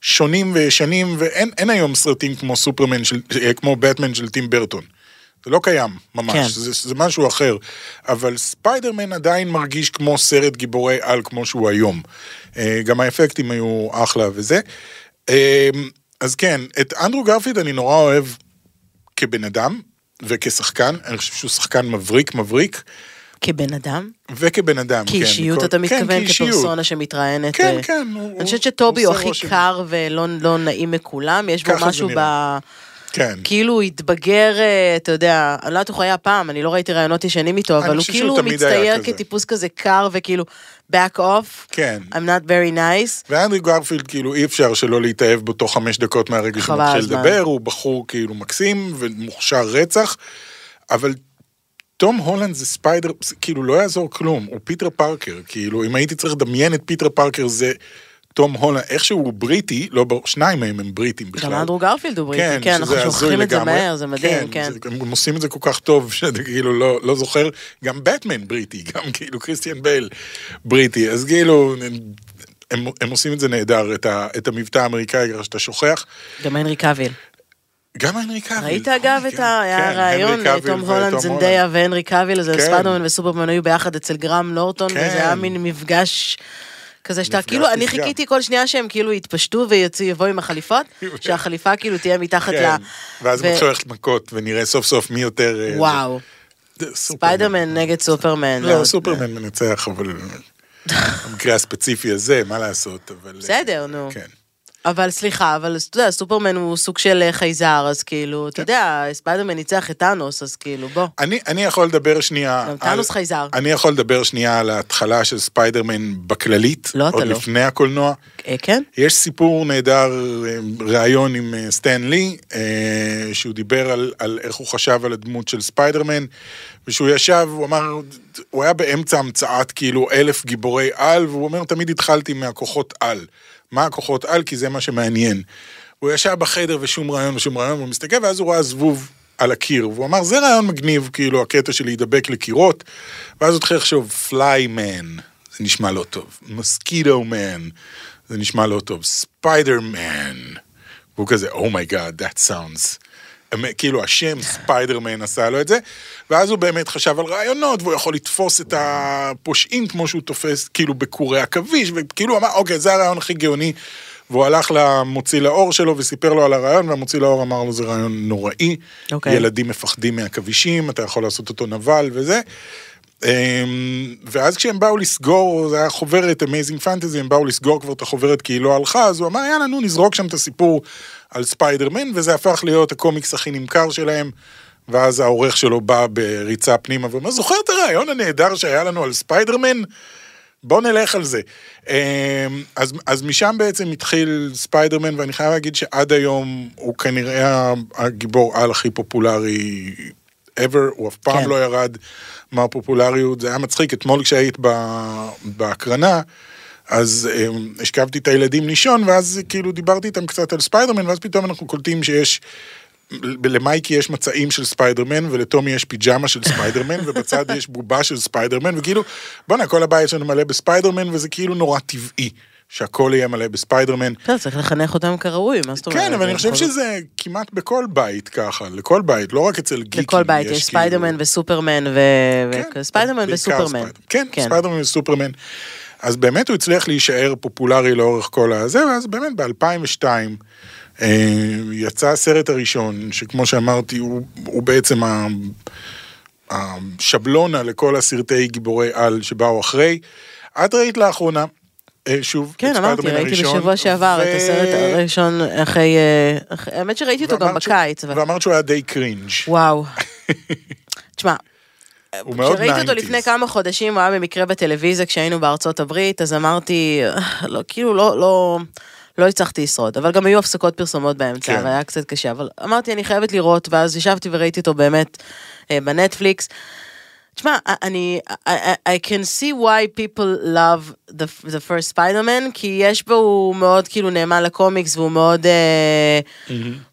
Speaker 3: שונים וישנים, ואין אין היום סרטים כמו סופרמן, של, אה, כמו בטמן של טים ברטון. זה לא קיים, ממש,
Speaker 2: כן.
Speaker 3: כן. זה, זה משהו אחר. אבל ספיידרמן עדיין מרגיש כמו סרט גיבורי על כמו שהוא היום. אה, גם האפקטים היו אחלה וזה. אה, אז כן, את אנדרו גרפיד אני נורא אוהב כבן אדם וכשחקן, אני חושב שהוא שחקן מבריק, מבריק,
Speaker 2: כבן אדם?
Speaker 3: וכבן אדם, כן.
Speaker 2: כאישיות אתה
Speaker 3: כן,
Speaker 2: מתכוון,
Speaker 3: כאישיות.
Speaker 2: כפרסונה שמתראיינת.
Speaker 3: כן,
Speaker 2: אה,
Speaker 3: כן. הוא-
Speaker 2: אני חושבת
Speaker 3: הוא-
Speaker 2: שטובי הוא
Speaker 3: עושה
Speaker 2: הכי
Speaker 3: רושם.
Speaker 2: קר ולא לא נעים מכולם, יש בו משהו ב...
Speaker 3: כן.
Speaker 2: כאילו הוא התבגר, אה, אתה יודע, אני לא יודעת איך הוא היה פעם, אני לא ראיתי ראיונות ישנים איתו, אבל הוא כאילו מצטייר. כטיפוס כזה קר וכאילו back off,
Speaker 3: כן.
Speaker 2: I'm not very nice.
Speaker 3: ואנדרו גרפילד, כאילו, אי אפשר שלא להתאהב בו תוך חמש דקות מהרגע שהוא מתחיל. לדבר, הוא בחור כאילו מקסים ומוכשר רצח, אבל תום הולנד זה ספיידר, כאילו לא יעזור כלום, הוא פיטר פארקר, כאילו, אם הייתי צריך לדמיין את פיטר פארקר זה תום הולנד, איכשהו הוא בריטי, לא ברור, שניים מהם הם בריטים בכלל.
Speaker 2: גם אנדרו גרפילד הוא בריטי, כן, אנחנו
Speaker 3: שזה הזוי
Speaker 2: שוכחים את זה. מהר, זה מדהים, כן.
Speaker 3: זה- הם עושים את זה כל כך טוב, שאתה כאילו לא, לא זוכר, גם בטמן בריטי, גם כאילו קריסטיאן בייל בריטי, אז כאילו, הם, הם עושים את זה נהדר, את, ה, את המבטא האמריקאי, שאתה שוכח.
Speaker 2: גם הנרי קאביל.
Speaker 3: גם הנרי קאביל.
Speaker 2: ראית אגב את ה... היה
Speaker 3: כן,
Speaker 2: תום הולנד, זנדיה והנרי קאביל, אז
Speaker 3: כן.
Speaker 2: ספיידרמן וסופרמן היו ביחד אצל גרם נורטון,
Speaker 3: כן.
Speaker 2: וזה היה מין מפגש כזה שאתה, כאילו, אני. חיכיתי כל שנייה שהם כאילו יתפשטו ויבואו עם החליפות, שהחליפה כאילו תהיה מתחת ל...
Speaker 3: ואז הם עכשיו הולכת מכות, ונראה סוף סוף מי יותר... אה,
Speaker 2: וואו,
Speaker 3: זה- זה
Speaker 2: ספיידרמן נגד סופרמן.
Speaker 3: לא, סופרמן מנצח, אבל במקרה הספציפי הזה, מה לעשות, אבל...
Speaker 2: בסדר, נו.
Speaker 3: כן.
Speaker 2: אבל סליחה, אבל אתה יודע, סופרמן הוא סוג של אה, חייזר, אז כאילו, אתה יודע, ספיידרמן ניצח את טאנוס, אז כאילו, בוא.
Speaker 3: אני, אני יכול לדבר שנייה...
Speaker 2: גם טאנוס חייזר.
Speaker 3: אני יכול לדבר שנייה על ההתחלה של ספיידרמן בכללית.
Speaker 2: לא, אתה
Speaker 3: עוד
Speaker 2: לא.
Speaker 3: לפני הקולנוע.
Speaker 2: אה, כן?
Speaker 3: יש סיפור נהדר, אה, ראיון עם סטן לי, שהוא דיבר על, על איך הוא חשב על הדמות של ספיידרמן, ושהוא ישב, הוא אמר, הוא היה באמצע המצאת כאילו אלף גיבורי על, והוא אומר, תמיד התחלתי מהכוחות על. מה הכוחות על? כי זה מה שמעניין. הוא ישב בחדר ושום רעיון ושום רעיון, והוא מסתכל, ואז הוא ראה זבוב על הקיר, והוא אמר, זה רעיון מגניב, כאילו, הקטע של להידבק לקירות, ואז הוא התחיל לחשוב, Fly Man, זה נשמע לא טוב, Mosquito Man, זה נשמע לא טוב, Spider Man, והוא כזה, oh my god, oh that sounds, כאילו השם ספיידרמן עשה לו את זה, ואז הוא באמת חשב על רעיונות, והוא יכול לתפוס את הפושעים כמו שהוא תופס, כאילו בקורי עכביש, וכאילו אמר, אוקיי, זה הרעיון הכי גאוני. והוא הלך למוציא לאור שלו וסיפר לו על הרעיון, והמוציא לאור אמר לו זה רעיון נוראי.
Speaker 2: אוקיי.
Speaker 3: ילדים מפחדים מעכבישים, אתה יכול לעשות אותו נבל וזה. אמ, ואז כשהם באו לסגור, זה היה חוברת אמייזינג פנטזי, הם באו לסגור כבר את החוברת כי היא לא הלכה, אז הוא אמר יאללה נו נזרוק שם את הסיפור על ספיידרמן, וזה הפך להיות הקומיקס הכי נמכר שלהם. ואז העורך שלו בא בריצה פנימה ואומר, זוכר את הרעיון הנהדר שהיה לנו על ספיידרמן? בוא נלך על זה. אמ, אז, אז משם בעצם התחיל ספיידרמן, ואני חייב להגיד שעד היום הוא כנראה הגיבור על הכי פופולרי ever, הוא אף פעם
Speaker 2: כן.
Speaker 3: לא ירד מהפופולריות, זה היה מצחיק, אתמול כשהיית בהקרנה, אז אמ, השכבתי את הילדים לישון, ואז כאילו דיברתי איתם קצת על ספיידרמן, ואז פתאום אנחנו קולטים שיש... למייקי יש מצעים של ספיידרמן, ולטומי יש פיג'מה של ספיידרמן, ובצד יש בובה של ספיידרמן, וכאילו, בואנה, כל הבית שלנו מלא בספיידרמן, וזה כאילו נורא טבעי שהכל יהיה מלא בספיידרמן.
Speaker 2: בסדר, צריך לחנך אותם כראוי, מה זאת אומרת?
Speaker 3: כן, אבל אני חושב שזה כמעט בכל בית ככה, לכל בית, לא רק אצל גיקים.
Speaker 2: לכל בית יש
Speaker 3: כאילו-
Speaker 2: ספיידרמן וסופרמן ו...
Speaker 3: כן,
Speaker 2: ו- ספיידרמן וסופרמן.
Speaker 3: כן, ספיידרמן וסופרמן. אז באמת הוא הצליח להישאר פופולרי לאורך כל הזה, ואז באמת ב-2002 יצא הסרט הראשון, שכמו שאמרתי, הוא, בעצם השבלונה לכל הסרטי גיבורי על שבאו אחרי. את ראית לאחרונה, אה, שוב,
Speaker 2: כן, אמרתי, ראיתי בשבוע שעבר את הסרט הראשון אחרי... אה, האמת שראיתי אותו גם בקיץ.
Speaker 3: ואמרת שהוא היה די קרינג'.
Speaker 2: וואו. תשמע,
Speaker 3: הוא מאוד
Speaker 2: כשראיתי אותו
Speaker 3: 90s.
Speaker 2: לפני כמה חודשים, הוא היה במקרה בטלוויזיה כשהיינו בארצות הברית, אז אמרתי, "אה, לא, כאילו לא, לא, לא הצלחתי לשרוד, אבל גם היו הפסקות פרסומות באמצע,
Speaker 3: כן.
Speaker 2: והיה קצת קשה, אבל אמרתי, אני חייבת לראות, ואז ישבתי וראיתי אותו באמת אה, בנטפליקס. תשמע, אני, I, I- can see why people love the, the first Spider-Man, כי יש בו, הוא מאוד כאילו נאמן לקומיקס, והוא מאוד, אה,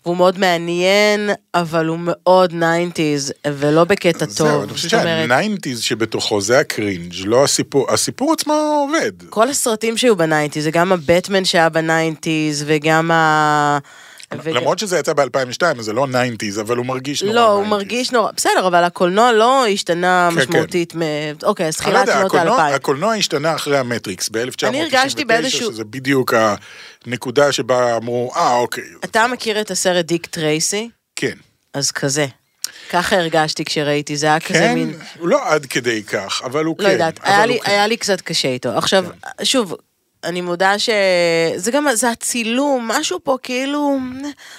Speaker 2: והוא מאוד מעניין, אבל הוא מאוד 90's, ולא בקטע טוב.
Speaker 3: זהו, אני חושב
Speaker 2: זאת אומרת,
Speaker 3: שהניינטיז שבתוכו זה ה cringe, לא הסיפור, הסיפור עצמו עובד.
Speaker 2: כל הסרטים שהיו בניינטיז, זה גם הבטמן שהיה בניינטיז, וגם ה... וג-
Speaker 3: למרות שזה יצא ב-2002, אז זה לא 90's, אבל הוא מרגיש נורא 90's.
Speaker 2: לא, הוא מרגיש נורא, בסדר, אבל הקולנוע לא השתנה
Speaker 3: כן,
Speaker 2: משמעותית, מ... אוקיי, אז
Speaker 3: לא
Speaker 2: תחילת שנות האלפיים.
Speaker 3: הקולנוע השתנה אחרי המטריקס ב-1999,
Speaker 2: אני הרגשתי באיזשהו-
Speaker 3: שזה בדיוק הנקודה שבה אמרו, אה, אוקיי.
Speaker 2: אתה מכיר את הסרט דיק טרייסי?
Speaker 3: כן.
Speaker 2: אז כזה. ככה הרגשתי כשראיתי, זה היה כזה
Speaker 3: כן,
Speaker 2: מין...
Speaker 3: הוא לא עד כדי כך, אבל הוא כן.
Speaker 2: לא יודעת, היה לי,
Speaker 3: כן.
Speaker 2: היה לי קצת קשה איתו. עכשיו, שוב, אני מודה שזה גם, זה הצילום, משהו פה כאילו...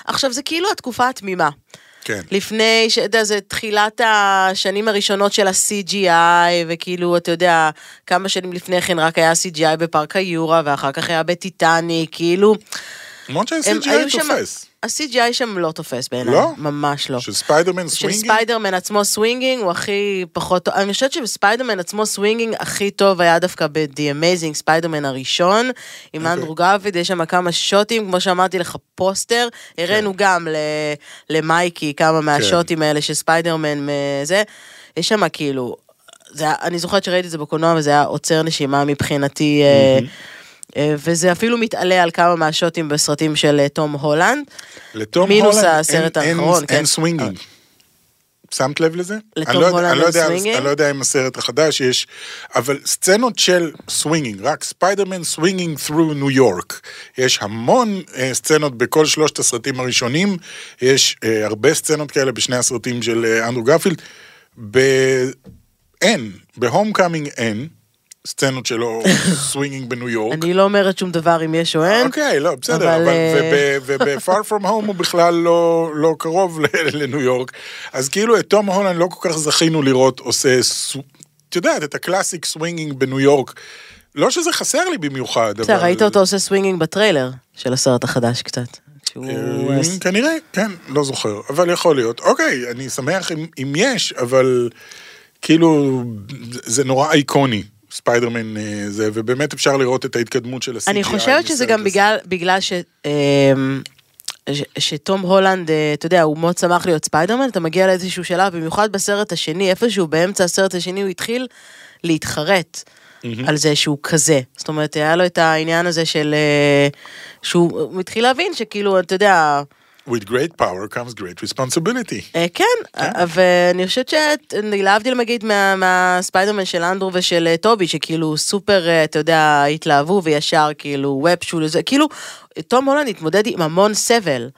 Speaker 2: עכשיו, זה כאילו התקופה התמימה.
Speaker 3: כן.
Speaker 2: לפני, אתה יודע, זה תחילת השנים הראשונות של ה-CGI, וכאילו, אתה יודע, כמה שנים לפני כן רק היה CGI בפארק היורה, ואחר כך היה בטיטניק, כאילו,
Speaker 3: למרות שה-CGI תופס.
Speaker 2: ה-CGI שם לא תופס בעיניי,
Speaker 3: לא?
Speaker 2: ממש לא.
Speaker 3: של ספיידרמן
Speaker 2: של
Speaker 3: swinging?
Speaker 2: ספיידרמן עצמו swinging הוא הכי פחות טוב, אני חושבת שבספיידרמן עצמו swinging הכי טוב היה דווקא ב-The Amazing ספיידרמן הראשון, עם
Speaker 3: אוקיי.
Speaker 2: אנדרו גרפילד, יש שם כמה שוטים, כמו שאמרתי לך, פוסטר, הראינו גם ל- למייקי כמה
Speaker 3: כן.
Speaker 2: מהשוטים האלה של ספיידרמן, זה, יש שם כאילו, זה, היה- אני זוכרת שראיתי את זה בקולנוע וזה היה עוצר נשימה מבחינתי. אה, וזה אפילו מתעלה על כמה מהשוטים בסרטים של אה, תום הולנד.
Speaker 3: לתום
Speaker 2: מינוס
Speaker 3: הולנד
Speaker 2: הסרט
Speaker 3: אין- אין-
Speaker 2: האחרון, כן.
Speaker 3: אין swinging. שמת לב לזה?
Speaker 2: לתום
Speaker 3: לא
Speaker 2: הולנד
Speaker 3: לא
Speaker 2: אין
Speaker 3: יודע-
Speaker 2: swinging?
Speaker 3: אני לא יודע אם הסרט החדש יש, אבל סצנות של swinging, רק ספיידרמן swinging through ניו יורק. יש המון אה, סצנות בכל שלושת הסרטים הראשונים, יש אה, הרבה סצנות כאלה בשני הסרטים של אה, אנדרו גרפילד. ב... אין, ב Homecoming אין. סצנות שלו swinging בניו יורק.
Speaker 2: אני לא אומרת שום דבר אם יש או אין.
Speaker 3: אוקיי, לא, בסדר,
Speaker 2: אבל, אה,
Speaker 3: וב-far from home הוא בכלל לא לא קרוב לניו יורק. אז כאילו את תום הולנד לא כל כך זכינו לראות עושה, את יודעת, את ה classic swinging בניו יורק. לא שזה חסר לי במיוחד, אבל...
Speaker 2: בסדר, ראית אותו עושה swinging בטריילר של הסרט החדש קצת.
Speaker 3: אה, כנראה, כן, לא זוכר, אבל יכול להיות. אוקיי, אני שמח אם, יש, אבל כאילו, זה נורא איקוני, ספיידרמן אה, זה, ובאמת אפשר לראות את ההתקדמות של ה-CGI.
Speaker 2: אני חושבת שזה גם. בגלל, בגלל ש... אמ, ש- שתום הולנד, אה, אתה יודע, הוא מאוד שמח להיות ספיידרמן, אתה מגיע לאיזשהו שלב, במיוחד בסרט השני, איפשהו באמצע הסרט השני הוא התחיל להתחרט על זה שהוא כזה. זאת אומרת, היה לו את העניין הזה של... אה, שהוא הוא התחיל להבין שכאילו, אתה יודע,
Speaker 3: With great power comes great responsibility.
Speaker 2: אה, כן, אה, ואני חושבת שלהבדיל נגיד מה- מהספיידרמן של אנדרו ושל אה, טובי, שכאילו סופר, אתה יודע, התלהבו וישר כאילו ווב שוט, זה כאילו, טום הולנד התמודד עם המון סבל.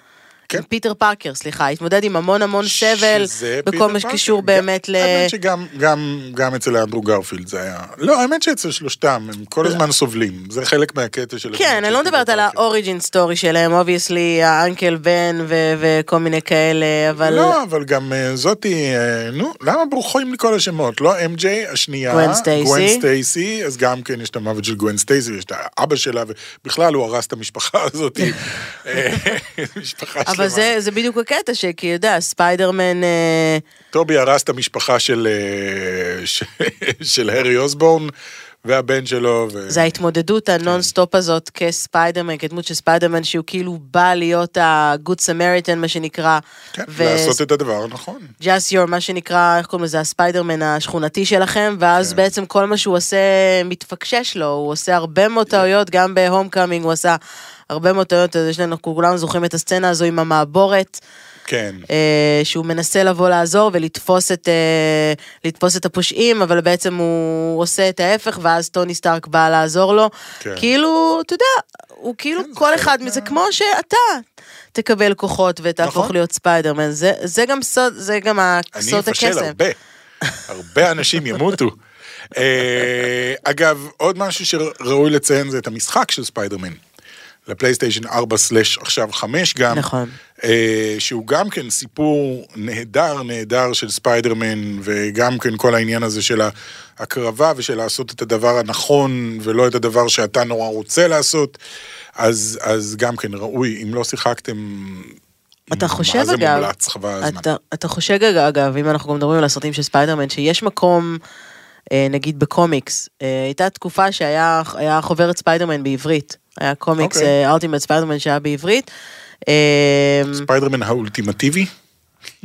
Speaker 3: כן.
Speaker 2: עם פיטר פארקר, סליחה, התמודד עם המון המון סבל, בכל מה שקשור. באמת ל...
Speaker 3: האמת שגם גם, גם אצל אנדרו גרפילד זה היה... לא, האמת שאצל שלושתם, הם כל הזמן סובלים. זה חלק מהקטע של...
Speaker 2: כן, אני לא מדברת על.
Speaker 3: ה
Speaker 2: origin story שלהם, obviously, ה uncle בן וכל מיני כאלה, אבל...
Speaker 3: לא, אבל גם אה, זאתי, אה, נו, למה בורחים לי כל השמות? לא MJ, השנייה,
Speaker 2: גוון סטייסי.
Speaker 3: גוון סטייסי, אז גם כן יש את המוות של גוון סטייסי, יש את האבא שלה, ובכלל הוא הרס את המשפחה הזאת. אה, משפחה.
Speaker 2: אבל זה, זה בדיוק הקטע, שאתה יודע, ספיידרמן... אה,
Speaker 3: טובי הרס את המשפחה של, אה, ש- של הארי אוסבורן והבן שלו. ו...
Speaker 2: זה ההתמודדות הנונסטופ הזאת כספיידרמן, כדמות של ספיידרמן, שהוא כאילו בא להיות ה-good samaritan, מה שנקרא.
Speaker 3: כן,
Speaker 2: ו-
Speaker 3: לעשות את הדבר הנכון.
Speaker 2: just your, מה שנקרא, איך קוראים לזה, הספיידרמן השכונתי שלכם, ואז
Speaker 3: כן.
Speaker 2: בעצם כל מה שהוא עושה מתפקשש לו, הוא עושה הרבה מאוד טעויות, גם בהום קאמינג הוא עשה הרבה מאוד טעויות, יש לנו, כולנו זוכרים את הסצנה הזו עם המעבורת.
Speaker 3: כן.
Speaker 2: אה, שהוא מנסה לבוא לעזור ולתפוס את, אה, לתפוס את הפושעים, אבל בעצם הוא עושה את ההפך, ואז טוני סטארק בא לעזור לו.
Speaker 3: כן.
Speaker 2: כאילו, אתה יודע, הוא כאילו
Speaker 3: כן,
Speaker 2: כל אחד מזה, כמו שאתה תקבל כוחות ותהפוך
Speaker 3: נכון.
Speaker 2: להיות ספיידרמן, זה, זה גם סוד, זה גם
Speaker 3: אני
Speaker 2: סוד הקסם.
Speaker 3: הרבה. הרבה אנשים ימותו. אה, אגב, עוד משהו שראוי לציין זה את המשחק של ספיידרמן. לפלייסטיישן 4 slash עכשיו 5 גם.
Speaker 2: נכון.
Speaker 3: אה, שהוא גם כן סיפור נהדר נהדר של ספיידרמן, וגם כן כל העניין הזה של ההקרבה ושל לעשות את הדבר הנכון, ולא את הדבר שאתה נורא רוצה לעשות. אז, אז גם כן ראוי, אם לא שיחקתם...
Speaker 2: אתה חושב,
Speaker 3: מה זה
Speaker 2: אגב,
Speaker 3: מומלץ, חבל הזמן.
Speaker 2: אתה, אתה חושב, אגב, אגב, אם אנחנו גם מדברים על הסרטים של ספיידרמן, שיש מקום, אה, נגיד בקומיקס, אה, הייתה תקופה שהיה היה חוברת ספיידרמן בעברית. היה קומיקס. אולטימט ספיידרמן שהיה בעברית. אה,
Speaker 3: ספיידרמן האולטימטיבי?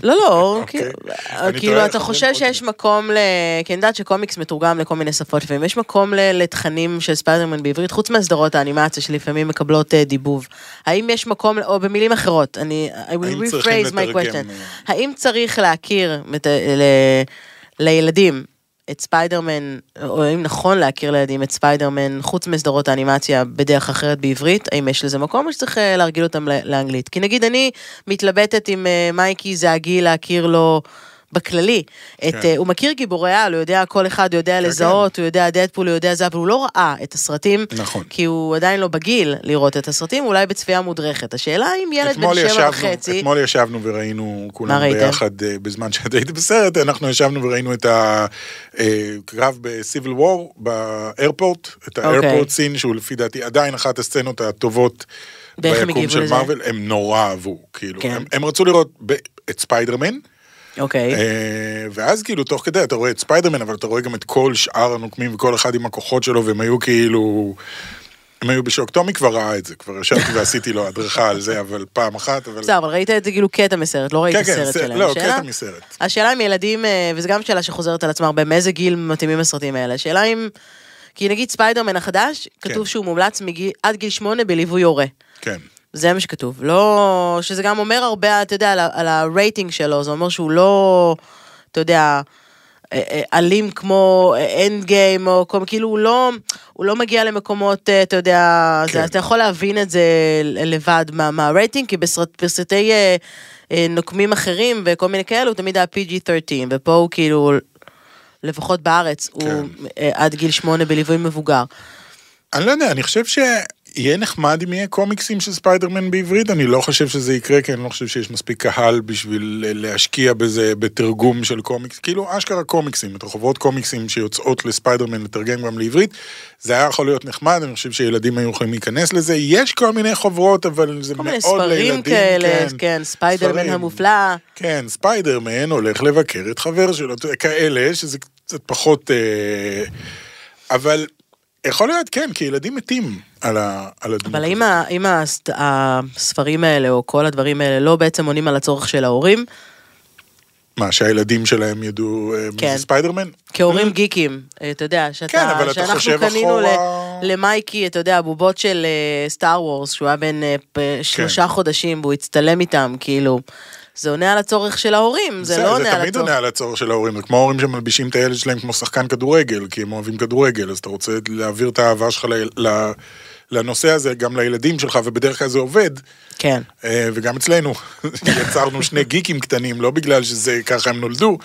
Speaker 2: לא, לא,
Speaker 3: אוקיי.
Speaker 2: כאילו,
Speaker 3: אני
Speaker 2: כאילו אתה חושב שיש מקום ל... כי אני יודעת שקומיקס מתורגם לכל מיני שפות לפעמים, יש מקום לתכנים של ספיידרמן בעברית, חוץ מהסדרות האנימציה שלפעמים מקבלות אה, דיבוב. האם יש מקום, או במילים אחרות, אני... I will rephrase my question.
Speaker 3: אה,
Speaker 2: האם צריך להכיר לילדים את ספיידרמן, או האם נכון להכיר לילדים את ספיידרמן, חוץ מסדרות האנימציה, בדרך אחרת בעברית? האם יש לזה מקום או שצריך אה, להרגיל אותם לאנגלית? כי נגיד אני מתלבטת עם אה, מייקי, זה הגיל להכיר לו... בכללי, את,
Speaker 3: כן.
Speaker 2: אה, הוא מכיר גיבורי על, הוא יודע, כל אחד יודע לזהות, הוא יודע דדפול, הוא יודע זה, אבל הוא לא ראה את הסרטים,
Speaker 3: נכון.
Speaker 2: כי הוא עדיין לא בגיל לראות את הסרטים, אולי בצפייה מודרכת. השאלה אם ילד בן שבע
Speaker 3: ישבנו,
Speaker 2: וחצי,
Speaker 3: אתמול ישבנו וראינו
Speaker 2: ראיתם?
Speaker 3: ביחד אה, בזמן שאת היית בסרט, אנחנו ישבנו וראינו את הקרב בסיביל וור באיירפורט, את. האיירפורט סין, שהוא לפי דעתי עדיין אחת הסצנות הטובות ביקום של? מארוול, הם נורא אהבו, כאילו,
Speaker 2: כן.
Speaker 3: הם- הם רצו לראות ב- את ספיידרמן,
Speaker 2: אוקיי,
Speaker 3: אה, ואז כאילו תוך כדי אתה רואה את ספיידרמן, אבל אתה רואה גם את כל שאר הנוקמים וכל אחד עם הכוחות שלו, והם היו כאילו... הם היו בשוק. טומי כבר ראה את זה, כבר ישבתי ועשיתי לו הדרכה על זה, אבל פעם אחת, אבל...
Speaker 2: בסדר, אבל ראית את זה כאילו קטע מסרט, לא ראית
Speaker 3: כן, כן,
Speaker 2: סרט שלהם.
Speaker 3: לא,
Speaker 2: השאלה-
Speaker 3: קטע מסרט.
Speaker 2: השאלה אם ילדים, אה, וזו גם שאלה שחוזרת על עצמה הרבה, מאיזה גיל מתאימים הסרטים האלה? השאלה אם, כי נגיד ספיידרמן החדש, כתוב
Speaker 3: כן.
Speaker 2: שהוא מומלץ מגיל- עד גיל שמונה בליווי הורה.
Speaker 3: כן.
Speaker 2: זה מה שכתוב. לא... שזה גם אומר הרבה, אתה יודע, על, על הרייטינג שלו, זה אומר שהוא לא, אתה יודע, אה, אה, אלים כמו אנד גיים, או כמו, כאילו הוא לא, הוא לא מגיע למקומות, אה, אתה יודע,
Speaker 3: כן.
Speaker 2: זה, אתה יכול להבין את זה לבד מה- מהרייטינג, כי בסרט, בסרטי אה, אה, נוקמים אחרים וכל מיני כאלו, הוא תמיד היה PG-13, ופה הוא כאילו לפחות בארץ, הוא
Speaker 3: כן.
Speaker 2: אה, עד גיל שמונה בליווי מבוגר.
Speaker 3: אני לא יודע, אני חושב שיהיה נחמד אם יהיה קומיקסים של ספיידרמן בעברית, אני לא חושב שזה יקרה, כי אני לא חושב שיש מספיק קהל בשביל להשקיע בזה בתרגום של קומיקס, כאילו אשכרה קומיקסים, את החוברות קומיקסים שיוצאות לספיידרמן לתרגם גם לעברית, זה היה יכול להיות נחמד, אני חושב שילדים היו יכולים להיכנס לזה, יש כל מיני חוברות, אבל זה
Speaker 2: כל
Speaker 3: מאוד
Speaker 2: מיני
Speaker 3: לילדים,
Speaker 2: ספרים כאלה,
Speaker 3: כן.
Speaker 2: כן, ספיידרמן
Speaker 3: ספרים.
Speaker 2: המופלא.
Speaker 3: כן, ספיידרמן הולך לבקר את חבר שלו, כאלה, שזה קצת פחות... אה, אבל יכול להיות, כן, כי ילדים מתים על, ה, על הדמות.
Speaker 2: אבל האם. ה- האם הספרים האלה, או כל הדברים האלה, לא בעצם עונים על הצורך של ההורים?
Speaker 3: מה, שהילדים שלהם ידעו אה, מי
Speaker 2: כן.
Speaker 3: זה ספיידרמן?
Speaker 2: כהורים גיקים, אה, אתה יודע, שאתה,
Speaker 3: כן, אבל אתה
Speaker 2: שאנחנו
Speaker 3: חושב
Speaker 2: קנינו
Speaker 3: אחורה-
Speaker 2: למייקי, אתה יודע, בובות של סטאר וורס, שהוא היה בן אה, פ- שלושה חודשים, והוא הצטלם איתם, כאילו, זה עונה על הצורך של ההורים, זה לא עונה
Speaker 3: זה
Speaker 2: על
Speaker 3: תמיד
Speaker 2: הצורך.
Speaker 3: עונה על הצורך של ההורים, זה כמו ההורים שמלבישים את הילד שלהם כמו שחקן כדורגל, כי הם אוהבים כדורגל, אז אתה רוצה להעביר את האהבה שלך ל- לנושא הזה, גם לילדים שלך, ובדרך כלל זה עובד,
Speaker 2: כן.
Speaker 3: אה, וגם אצלנו, יצרנו שני גיקים קטנים, לא בגלל שזה ככה הם נולדו,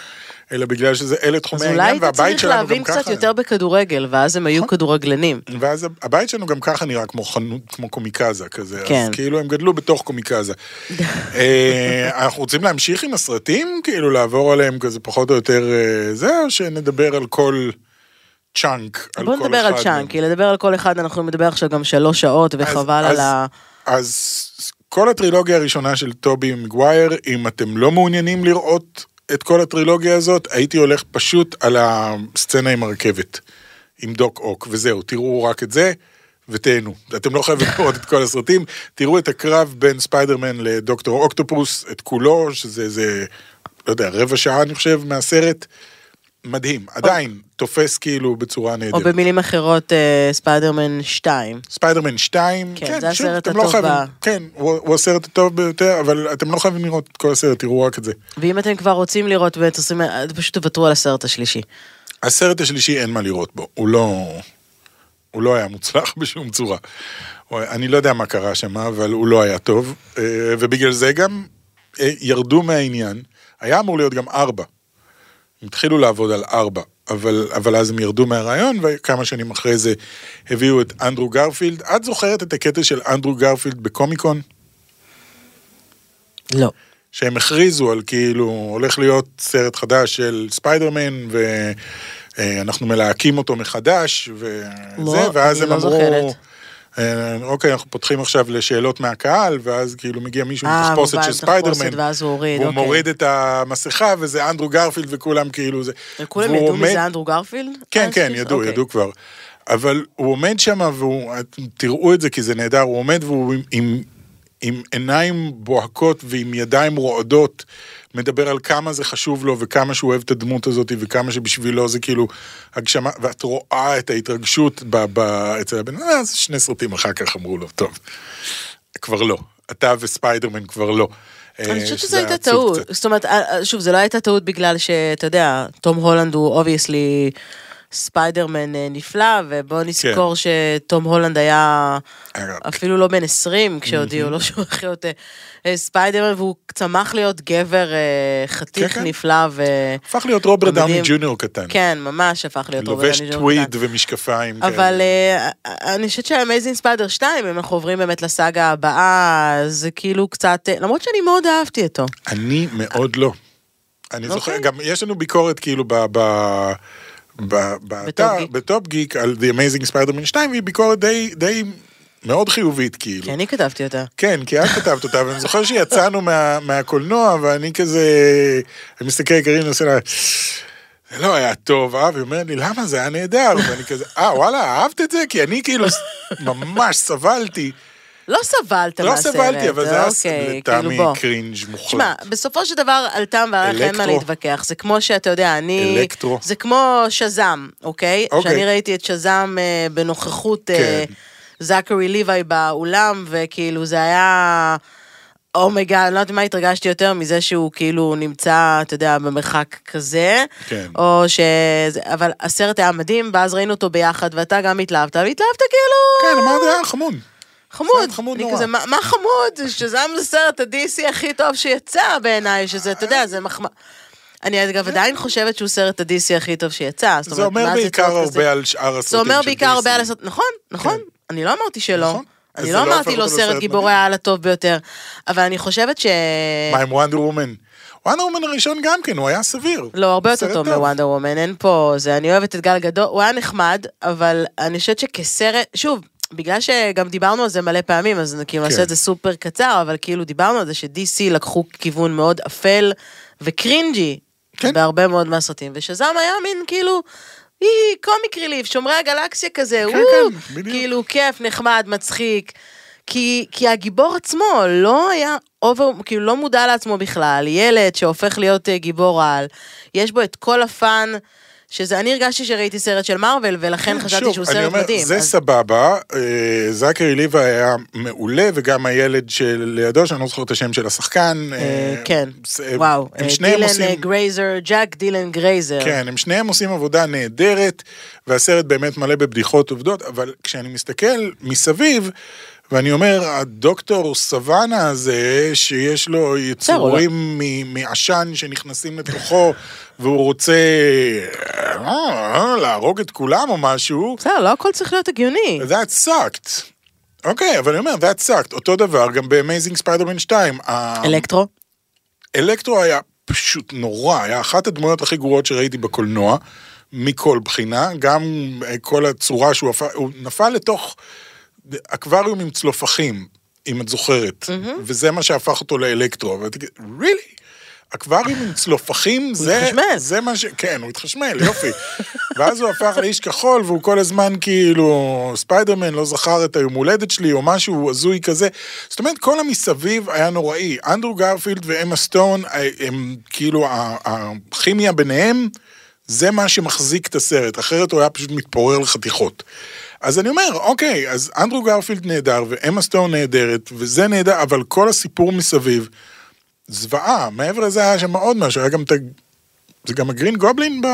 Speaker 3: אלא בגלל שזה אלה
Speaker 2: אז
Speaker 3: תחומי
Speaker 2: אולי
Speaker 3: העניין, והבית
Speaker 2: צריך
Speaker 3: שלנו גם
Speaker 2: להבין
Speaker 3: ככה.
Speaker 2: קצת יותר בכדורגל, ואז הם היו
Speaker 3: נכון.
Speaker 2: כדורגלנים.
Speaker 3: ואז הבית שלנו גם ככה נראה כמו חנות, כמו קומיקזה כזה,
Speaker 2: כן.
Speaker 3: אז כאילו הם גדלו בתוך קומיקזה. אה, אנחנו רוצים להמשיך עם הסרטים, כאילו לעבור עליהם כזה פחות או יותר אה, זה, או שנדבר על כל chunk, על
Speaker 2: בוא
Speaker 3: כל
Speaker 2: נדבר על
Speaker 3: אחד chunk?
Speaker 2: כי לדבר על כל אחד אנחנו נדבר עכשיו גם שלוש שעות, וחבל
Speaker 3: אז-
Speaker 2: על ה...
Speaker 3: אז כל הטרילוגיה הראשונה של טובי מגווייר, אם אתם לא מעוניינים לראות את כל הטרילוגיה הזאת, הייתי הולך פשוט על הסצנה עם הרכבת, עם דוק אוק, וזהו, תראו רק את זה. ותהנו, אתם לא חייבים לראות את כל הסרטים, תראו את הקרב בין ספיידרמן לדוקטור אוקטופוס, את כולו, שזה איזה, לא יודע, רבע שעה אני חושב מהסרט, מדהים, עדיין תופס כאילו בצורה
Speaker 2: או
Speaker 3: נהדרת.
Speaker 2: במילים אחרות, אה, ספיידרמן 2.
Speaker 3: ספיידרמן 2,
Speaker 2: כן, זה
Speaker 3: שוב,
Speaker 2: הסרט
Speaker 3: לא
Speaker 2: הטוב
Speaker 3: חייבים,
Speaker 2: ב-
Speaker 3: כן, הוא, הוא הסרט הטוב ביותר, אבל אתם לא חייבים לראות את כל הסרט, תראו רק את זה.
Speaker 2: ואם אתם כבר רוצים לראות ואת עושים, פשוט תוותרו על הסרט השלישי.
Speaker 3: הסרט השלישי אין מה לראות בו, הוא לא, הוא לא היה מוצלח בשום צורה. אני לא יודע מה קרה שם, אבל הוא לא היה טוב, אה, ובגלל זה גם אה, ירדו מהעניין, היה אמור להיות גם ארבע. התחילו לעבוד על ארבע, אבל, אבל אז הם ירדו מהרעיון, וכמה שנים אחרי זה הביאו את אנדרו גרפילד. את זוכרת את הקטע של אנדרו גרפילד בקומיקון?
Speaker 2: לא.
Speaker 3: שהם הכריזו על כאילו הולך להיות סרט חדש של ספיידרמן ואנחנו מלהקים אותו מחדש וזה,
Speaker 2: לא,
Speaker 3: ואז הם
Speaker 2: לא
Speaker 3: אמרו,
Speaker 2: זוכרת.
Speaker 3: אה, אוקיי, אנחנו פותחים עכשיו לשאלות מהקהל, ואז כאילו מגיע מישהו עם
Speaker 2: אה,
Speaker 3: תחפושת של ספיידרמן, והוא
Speaker 2: אוקיי.
Speaker 3: מוריד את המסכה וזה אנדרו גרפילד וכולם כאילו זה.
Speaker 2: כולם
Speaker 3: והוא
Speaker 2: ידעו מי זה אנדרו גרפילד?
Speaker 3: כן,
Speaker 2: אז
Speaker 3: כן, ידעו,
Speaker 2: אוקיי.
Speaker 3: ידעו כבר. אבל הוא עומד שם, והוא, תראו את זה כי זה נהדר, הוא עומד והוא עם, עם, עם עיניים בוהקות ועם ידיים רועדות, מדבר על כמה זה חשוב לו וכמה שהוא אוהב את הדמות הזאת וכמה שבשבילו זה כאילו הגשמה, ואת רואה את ההתרגשות ב, ב, אצל הבן אדם, אז שני סרטים אחר כך אמרו לו, טוב, כבר לא, אתה וספיידרמן כבר לא.
Speaker 2: אני
Speaker 3: אה,
Speaker 2: חושבת שזו הייתה טעות. זאת אומרת, אה, אה, שוב, זו לא הייתה טעות בגלל שאתה יודע, תום הולנד הוא obviously ספיידרמן אה, נפלא, ובוא נזכור שתום הולנד היה אפילו לא בן 20 כשהודיעו לו שהוא הולך להיות אה, ספיידרמן, והוא צמח להיות גבר אה, חתיך
Speaker 3: כן, כן.
Speaker 2: נפלא ו...
Speaker 3: הפך להיות רוברט דאוני
Speaker 2: מדהים.
Speaker 3: ג'וניור קטן.
Speaker 2: כן, ממש הפך להיות רוברט
Speaker 3: לובש
Speaker 2: דאוני ג'וניור
Speaker 3: טוויד
Speaker 2: קטן.
Speaker 3: ומשקפיים.
Speaker 2: אבל
Speaker 3: כאלה.
Speaker 2: אה, אני חושבת שה Amazing Spider 2, אם אנחנו עוברים באמת לסאגה הבאה, זה כאילו קצת, למרות שאני מאוד אהבתי אותו.
Speaker 3: אני מאוד לא. אני זוכר,
Speaker 2: אוקיי.
Speaker 3: גם יש לנו ביקורת כאילו ב... באתר. בטופ גיק, על The Amazing Spider-Man 2, והיא ביקורת די, די מאוד חיובית, כאילו.
Speaker 2: כי אני כתבתי אותה.
Speaker 3: כן, כי את כתבת אותה, ואני זוכר שיצאנו מה, מהקולנוע, ואני כזה, אני מסתכל על קרין, אני עושה לה, זה לא היה טוב, אה? והיא אומרת לי, למה? זה היה נהדר. ואני כזה, אה, וואלה, אהבת את זה? כי אני כאילו ממש סבלתי.
Speaker 2: לא סבלת
Speaker 3: לא
Speaker 2: מהסרט.
Speaker 3: סבלתי, אבל זה היה
Speaker 2: אוקיי,
Speaker 3: לטעמי
Speaker 2: כאילו בוא.
Speaker 3: קרינג' מוחלט.
Speaker 2: שמע, בסופו של דבר, על טעם וערך אין מה. להתווכח. זה כמו שאתה יודע, אני...
Speaker 3: אלקטרו.
Speaker 2: זה כמו שזאם, אוקיי?
Speaker 3: אוקיי.
Speaker 2: שאני ראיתי את שזאם אה, בנוכחות אה,
Speaker 3: כן.
Speaker 2: זכרי ליוואי באולם, וכאילו זה היה... אומייגה, אני לא יודעת מה התרגשתי יותר מזה שהוא כאילו נמצא, אתה יודע, במרחק כזה.
Speaker 3: כן.
Speaker 2: או ש... אבל הסרט היה מדהים, ואז ראינו אותו ביחד, ואתה גם התלהבת, והתלהבת כאילו...
Speaker 3: כן, אמרתי, אה, חמוד.
Speaker 2: חמוד,
Speaker 3: חמוד נורא.
Speaker 2: כזה, מה, מה חמוד? שזם זה סרט ה-DC הכי טוב שיצא בעיניי, שזה, אתה יודע, זה מחמאה. אני אגב עדיין חושבת שהוא סרט ה-DC הכי טוב שיצא. זאת
Speaker 3: זה
Speaker 2: אומרת,
Speaker 3: אומר בעיקר? הרבה על שאר
Speaker 2: זה
Speaker 3: הסרטים
Speaker 2: אומר
Speaker 3: של
Speaker 2: בעיקר הרבה
Speaker 3: DC.
Speaker 2: על הסרט, נכון, נכון, אני לא אמרתי שלא.
Speaker 3: נכון.
Speaker 2: אני
Speaker 3: זה
Speaker 2: לא
Speaker 3: לא
Speaker 2: אמרתי לו
Speaker 3: אותו
Speaker 2: סרט גיבורי. העל הטוב ביותר, אבל אני חושבת ש...
Speaker 3: מה עם וונדר וומן? וונדר וומן הראשון גם כן, הוא היה סביר.
Speaker 2: לא, הרבה יותר טוב מוונדר וומן, אין פה זה, אני אוהבת את גל גדול, הוא היה נחמד, אבל אני חושבת שכסרט, שוב, בגלל שגם דיברנו על זה מלא פעמים, אז כאילו
Speaker 3: כן.
Speaker 2: נעשה את זה סופר קצר, אבל כאילו דיברנו על זה ש-DC לקחו כיוון מאוד אפל ו cringy,
Speaker 3: כן.
Speaker 2: בהרבה מאוד מהסרטים, ושאזאם היה מין כאילו... היא comic relief, שומרי הגלקסיה כזה,
Speaker 3: כן,
Speaker 2: וואו,
Speaker 3: כן, בדיוק.
Speaker 2: כאילו כיף, נחמד, מצחיק. כי, כי הגיבור עצמו לא היה over, כאילו לא מודע לעצמו בכלל, ילד שהופך להיות אה, גיבור על, יש בו את כל ה fun, שזה, אני הרגשתי שראיתי סרט של מארוול, ולכן חשבתי
Speaker 3: כן, שוב,
Speaker 2: שהוא סרט
Speaker 3: אומר,
Speaker 2: מדהים.
Speaker 3: זה
Speaker 2: אז-
Speaker 3: סבבה, אה, זכרי ליווי היה מעולה, וגם הילד שלידו, שאני לא זוכר את השם של השחקן.
Speaker 2: אה,
Speaker 3: אה,
Speaker 2: כן, וואו,
Speaker 3: הם שניהם
Speaker 2: דילן
Speaker 3: עושים...
Speaker 2: אה, גרייזר, ג'אק דילן גרייזר.
Speaker 3: כן, הם שניהם עושים עבודה נהדרת, והסרט באמת מלא בבדיחות עובדות, אבל כשאני מסתכל מסביב, ואני אומר, הדוקטור סיוואנה הזה, שיש לו יצורים מ- מעשן שנכנסים לתוכו, והוא רוצה אה, להרוג את כולם או משהו,
Speaker 2: בסדר, לא הכל צריך להיות הגיוני.
Speaker 3: that sucked. אוקיי, אבל אני אומר, that sucked. אותו דבר גם ב-Amazing Spider-Man 2. ה-
Speaker 2: אלקטרו?
Speaker 3: אלקטרו היה פשוט נורא, היה אחת הדמויות הכי גרועות שראיתי בקולנוע, מכל בחינה, גם אה, כל הצורה שהוא הפך, הוא נפל לתוך אקווריום עם צלופחים, אם את זוכרת, וזה מה שהפך אותו לאלקטרו, ואתה כאילו, really? אקווריום עם צלופחים, זה,
Speaker 2: התחשמל.
Speaker 3: זה מה ש... כן, הוא התחשמל, יופי. ואז הוא הפך לאיש כחול, והוא כל הזמן כאילו, ספיידרמן לא זכר את היום הולדת שלי, או משהו הזוי כזה. זאת אומרת, כל המסביב היה נוראי. אנדרו גרפילד ואמה סטון, אה, הם כאילו, הכימיה ביניהם, זה מה שמחזיק את הסרט, אחרת הוא היה פשוט מתפורר לחתיכות. אז אני אומר, אוקיי, אז אנדרו גרפילד נהדר, ואמה סטון נהדרת, וזה נהדר, אבל כל הסיפור מסביב, זוועה. מעבר לזה היה שם עוד משהו, היה גם את ה... זה גם הגרין גובלין ב...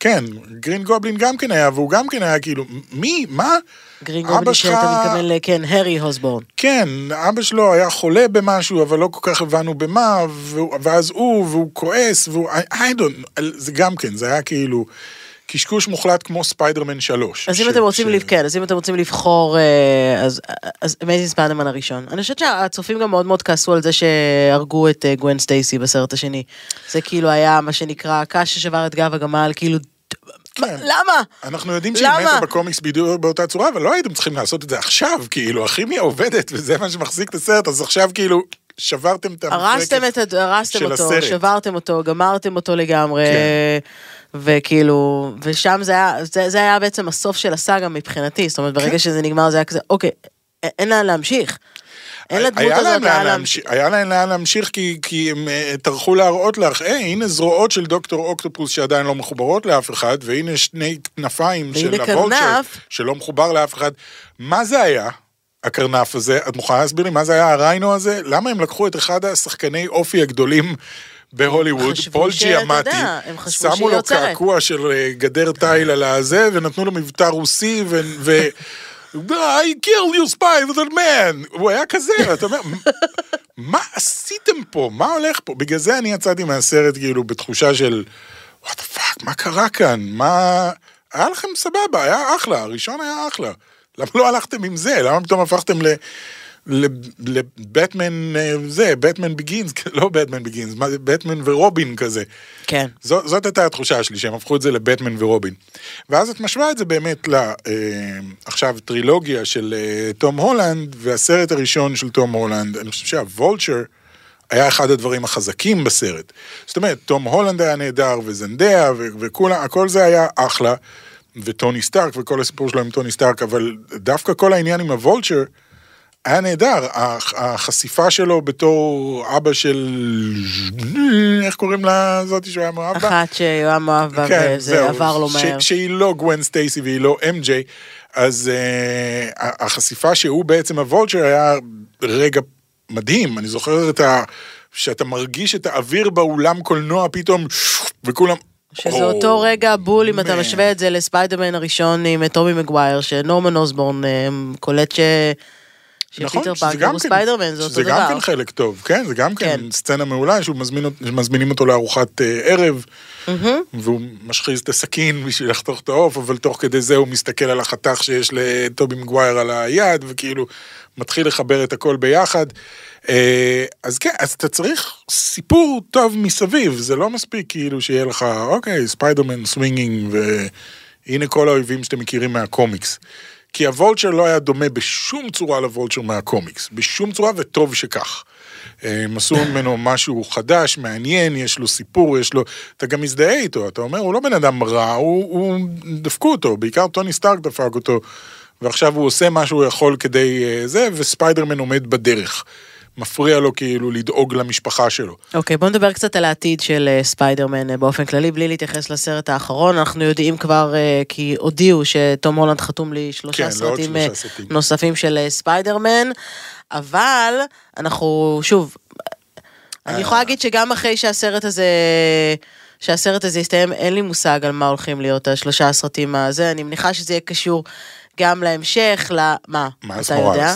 Speaker 3: כן, גרין גובלין גם כן היה, והוא גם כן היה כאילו, מי? מה?
Speaker 2: גרין גובלין
Speaker 3: שלך-
Speaker 2: שאתה מתכוון. כן, הארי אוסבורן.
Speaker 3: כן, אבא שלו היה חולה במשהו, אבל לא כל כך הבנו במה, ואז הוא, והוא כועס, והוא... I, I don't... זה גם כן, זה היה כאילו קשקוש מוחלט כמו ספיידרמן 3.
Speaker 2: אז אם אתם רוצים,
Speaker 3: ש-
Speaker 2: לב- כן, אז אם אתם רוצים לבחור, אה, אז אז Amazing Spider-Man הראשון. אני חושבת שהצופים גם מאוד מאוד כעסו על זה שהרגו את אה, גוון סטייסי בסרט השני. זה כאילו היה מה שנקרא קש ששבר את גב הגמל, כאילו,
Speaker 3: כן.
Speaker 2: למה?
Speaker 3: אנחנו יודעים שהיא? מתה בקומיקס בדיוק באותה צורה, אבל לא הייתם צריכים לעשות את זה עכשיו, כאילו, הכימיה עובדת, וזה מה שמחזיק את הסרט, אז עכשיו כאילו, שברתם את
Speaker 2: הרסתם, את, הד- הרסתם
Speaker 3: של
Speaker 2: אותו,
Speaker 3: הסרט.
Speaker 2: שברתם אותו, גמרתם אותו לגמרי,
Speaker 3: כן.
Speaker 2: וכאילו, ושם זה היה, זה, זה היה בעצם הסוף של הסאגה מבחינתי, זאת אומרת, ברגע
Speaker 3: כן.
Speaker 2: שזה נגמר זה היה כזה, אוקיי, אין לאן להמשיך. אין לדמות הזאת לאן להמשיך.
Speaker 3: היה להם לאן להמשיך כי, כי הם אה, טרחו להראות לך, היי, הנה זרועות של דוקטור אוקטופוס שעדיין לא מחוברות לאף אחד, והנה שני כנפיים של הוולצ'ר. שלא מחובר לאף אחד. מה זה היה? הקרנף הזה, את מוכנה להסביר לי מה זה היה הריינו הזה? למה הם לקחו את אחד השחקני אופי הגדולים בהוליווד, פול ג'יאמטי, שמו לו
Speaker 2: יוצרת.
Speaker 3: קעקוע של אה, גדר תיל על הזה, ונתנו לו מבטא רוסי, ו... ו... I killed you spider man, הוא היה כזה, ואתה אומר, מה עשיתם פה? מה הולך פה? בגלל זה אני יצאתי מהסרט כאילו בתחושה של, what the fuck, מה קרה כאן? מה... היה לכם סבבה, היה אחלה, הראשון היה אחלה. למה לא הלכתם עם זה? למה פתאום הפכתם ל... לבטמן אה, זה, בטמן בגינס, לא בטמן בגינס, בטמן ורובין כזה.
Speaker 2: כן.
Speaker 3: זאת, זאת הייתה התחושה שלי, שהם הפכו את זה לבטמן ורובין. ואז את משווה את זה באמת ל... אה, עכשיו, טרילוגיה של אה, תום הולנד, והסרט הראשון של תום הולנד, אני חושב שהוולצ'ר היה אחד הדברים החזקים בסרט. זאת אומרת, תום הולנד היה נהדר, וזנדיה, וכולם, הכל זה היה אחלה, וטוני סטארק, וכל הסיפור שלו עם טוני סטארק, אבל דווקא כל העניין עם הוולצ'ר, היה נהדר, הח- החשיפה שלו בתור אבא של... איך קוראים לה זאתי שהוא היה מאוהב בה?
Speaker 2: אחת שיואב מאוהב בה וזה עבר לו מהר.
Speaker 3: שהיא לא גווין סטייסי והיא לא אמג'יי, אז uh, החשיפה שהוא בעצם הוולצ'ר היה רגע מדהים, אני זוכר את ה... שאתה מרגיש את האוויר באולם קולנוע פתאום, וכולם...
Speaker 2: שזה
Speaker 3: "או,
Speaker 2: אותו רגע בול אם אתה
Speaker 3: man."
Speaker 2: משווה את זה לספיידרמן הראשון עם טומי מגווייר, שנורמן אוסבורן אה, קולט ש... שפיטר
Speaker 3: שזה
Speaker 2: פארקר
Speaker 3: גם
Speaker 2: הוא
Speaker 3: כן-
Speaker 2: ספיידרמן, זה אותו
Speaker 3: גם
Speaker 2: דבר.
Speaker 3: כן חלק טוב, כן, זה גם כן
Speaker 2: כן.
Speaker 3: סצנה מעולה שמזמינים אותו לארוחת אה, ערב, והוא משחיז את הסכין בשביל לחתוך את העוף, אבל תוך כדי זה הוא מסתכל על החתך שיש לטובי מגווייר על היד, וכאילו מתחיל לחבר את הכל ביחד. אה, אז כן, אז אתה צריך סיפור טוב מסביב, זה לא מספיק כאילו שיהיה לך, אוקיי, ספיידרמן swinging, והנה כל האויבים שאתם מכירים מהקומיקס. כי ה Vulture לא היה דומה בשום צורה ל Vulture מהקומיקס, בשום צורה, וטוב שכך. הם עשו ממנו משהו חדש, מעניין, יש לו סיפור, יש לו... אתה גם מזדהה איתו, אתה אומר, הוא לא בן אדם רע, הוא, הוא... דפקו אותו, בעיקר טוני סטארק דפק אותו, ועכשיו הוא עושה מה שהוא יכול כדי אה, זה, וספיידרמן עומד בדרך. מפריע לו כאילו לדאוג למשפחה שלו.
Speaker 2: אוקיי, בוא נדבר קצת על העתיד של אה, ספיידרמן אה, באופן כללי, בלי להתייחס לסרט האחרון. אנחנו יודעים כבר, אה, כי הודיעו שתום הולנד חתום לשלושה
Speaker 3: כן,
Speaker 2: סרטים
Speaker 3: שלושה סרטים.
Speaker 2: נוספים של ספיידרמן, אבל אנחנו, שוב, אני
Speaker 3: אה.
Speaker 2: יכולה להגיד שגם אחרי שהסרט הזה... שהסרט הזה יסתיים, אין לי מושג על מה הולכים להיות השלושה הסרטים הזה, אני מניחה שזה יהיה קשור גם להמשך, למה?
Speaker 3: מאס
Speaker 2: אתה יודע?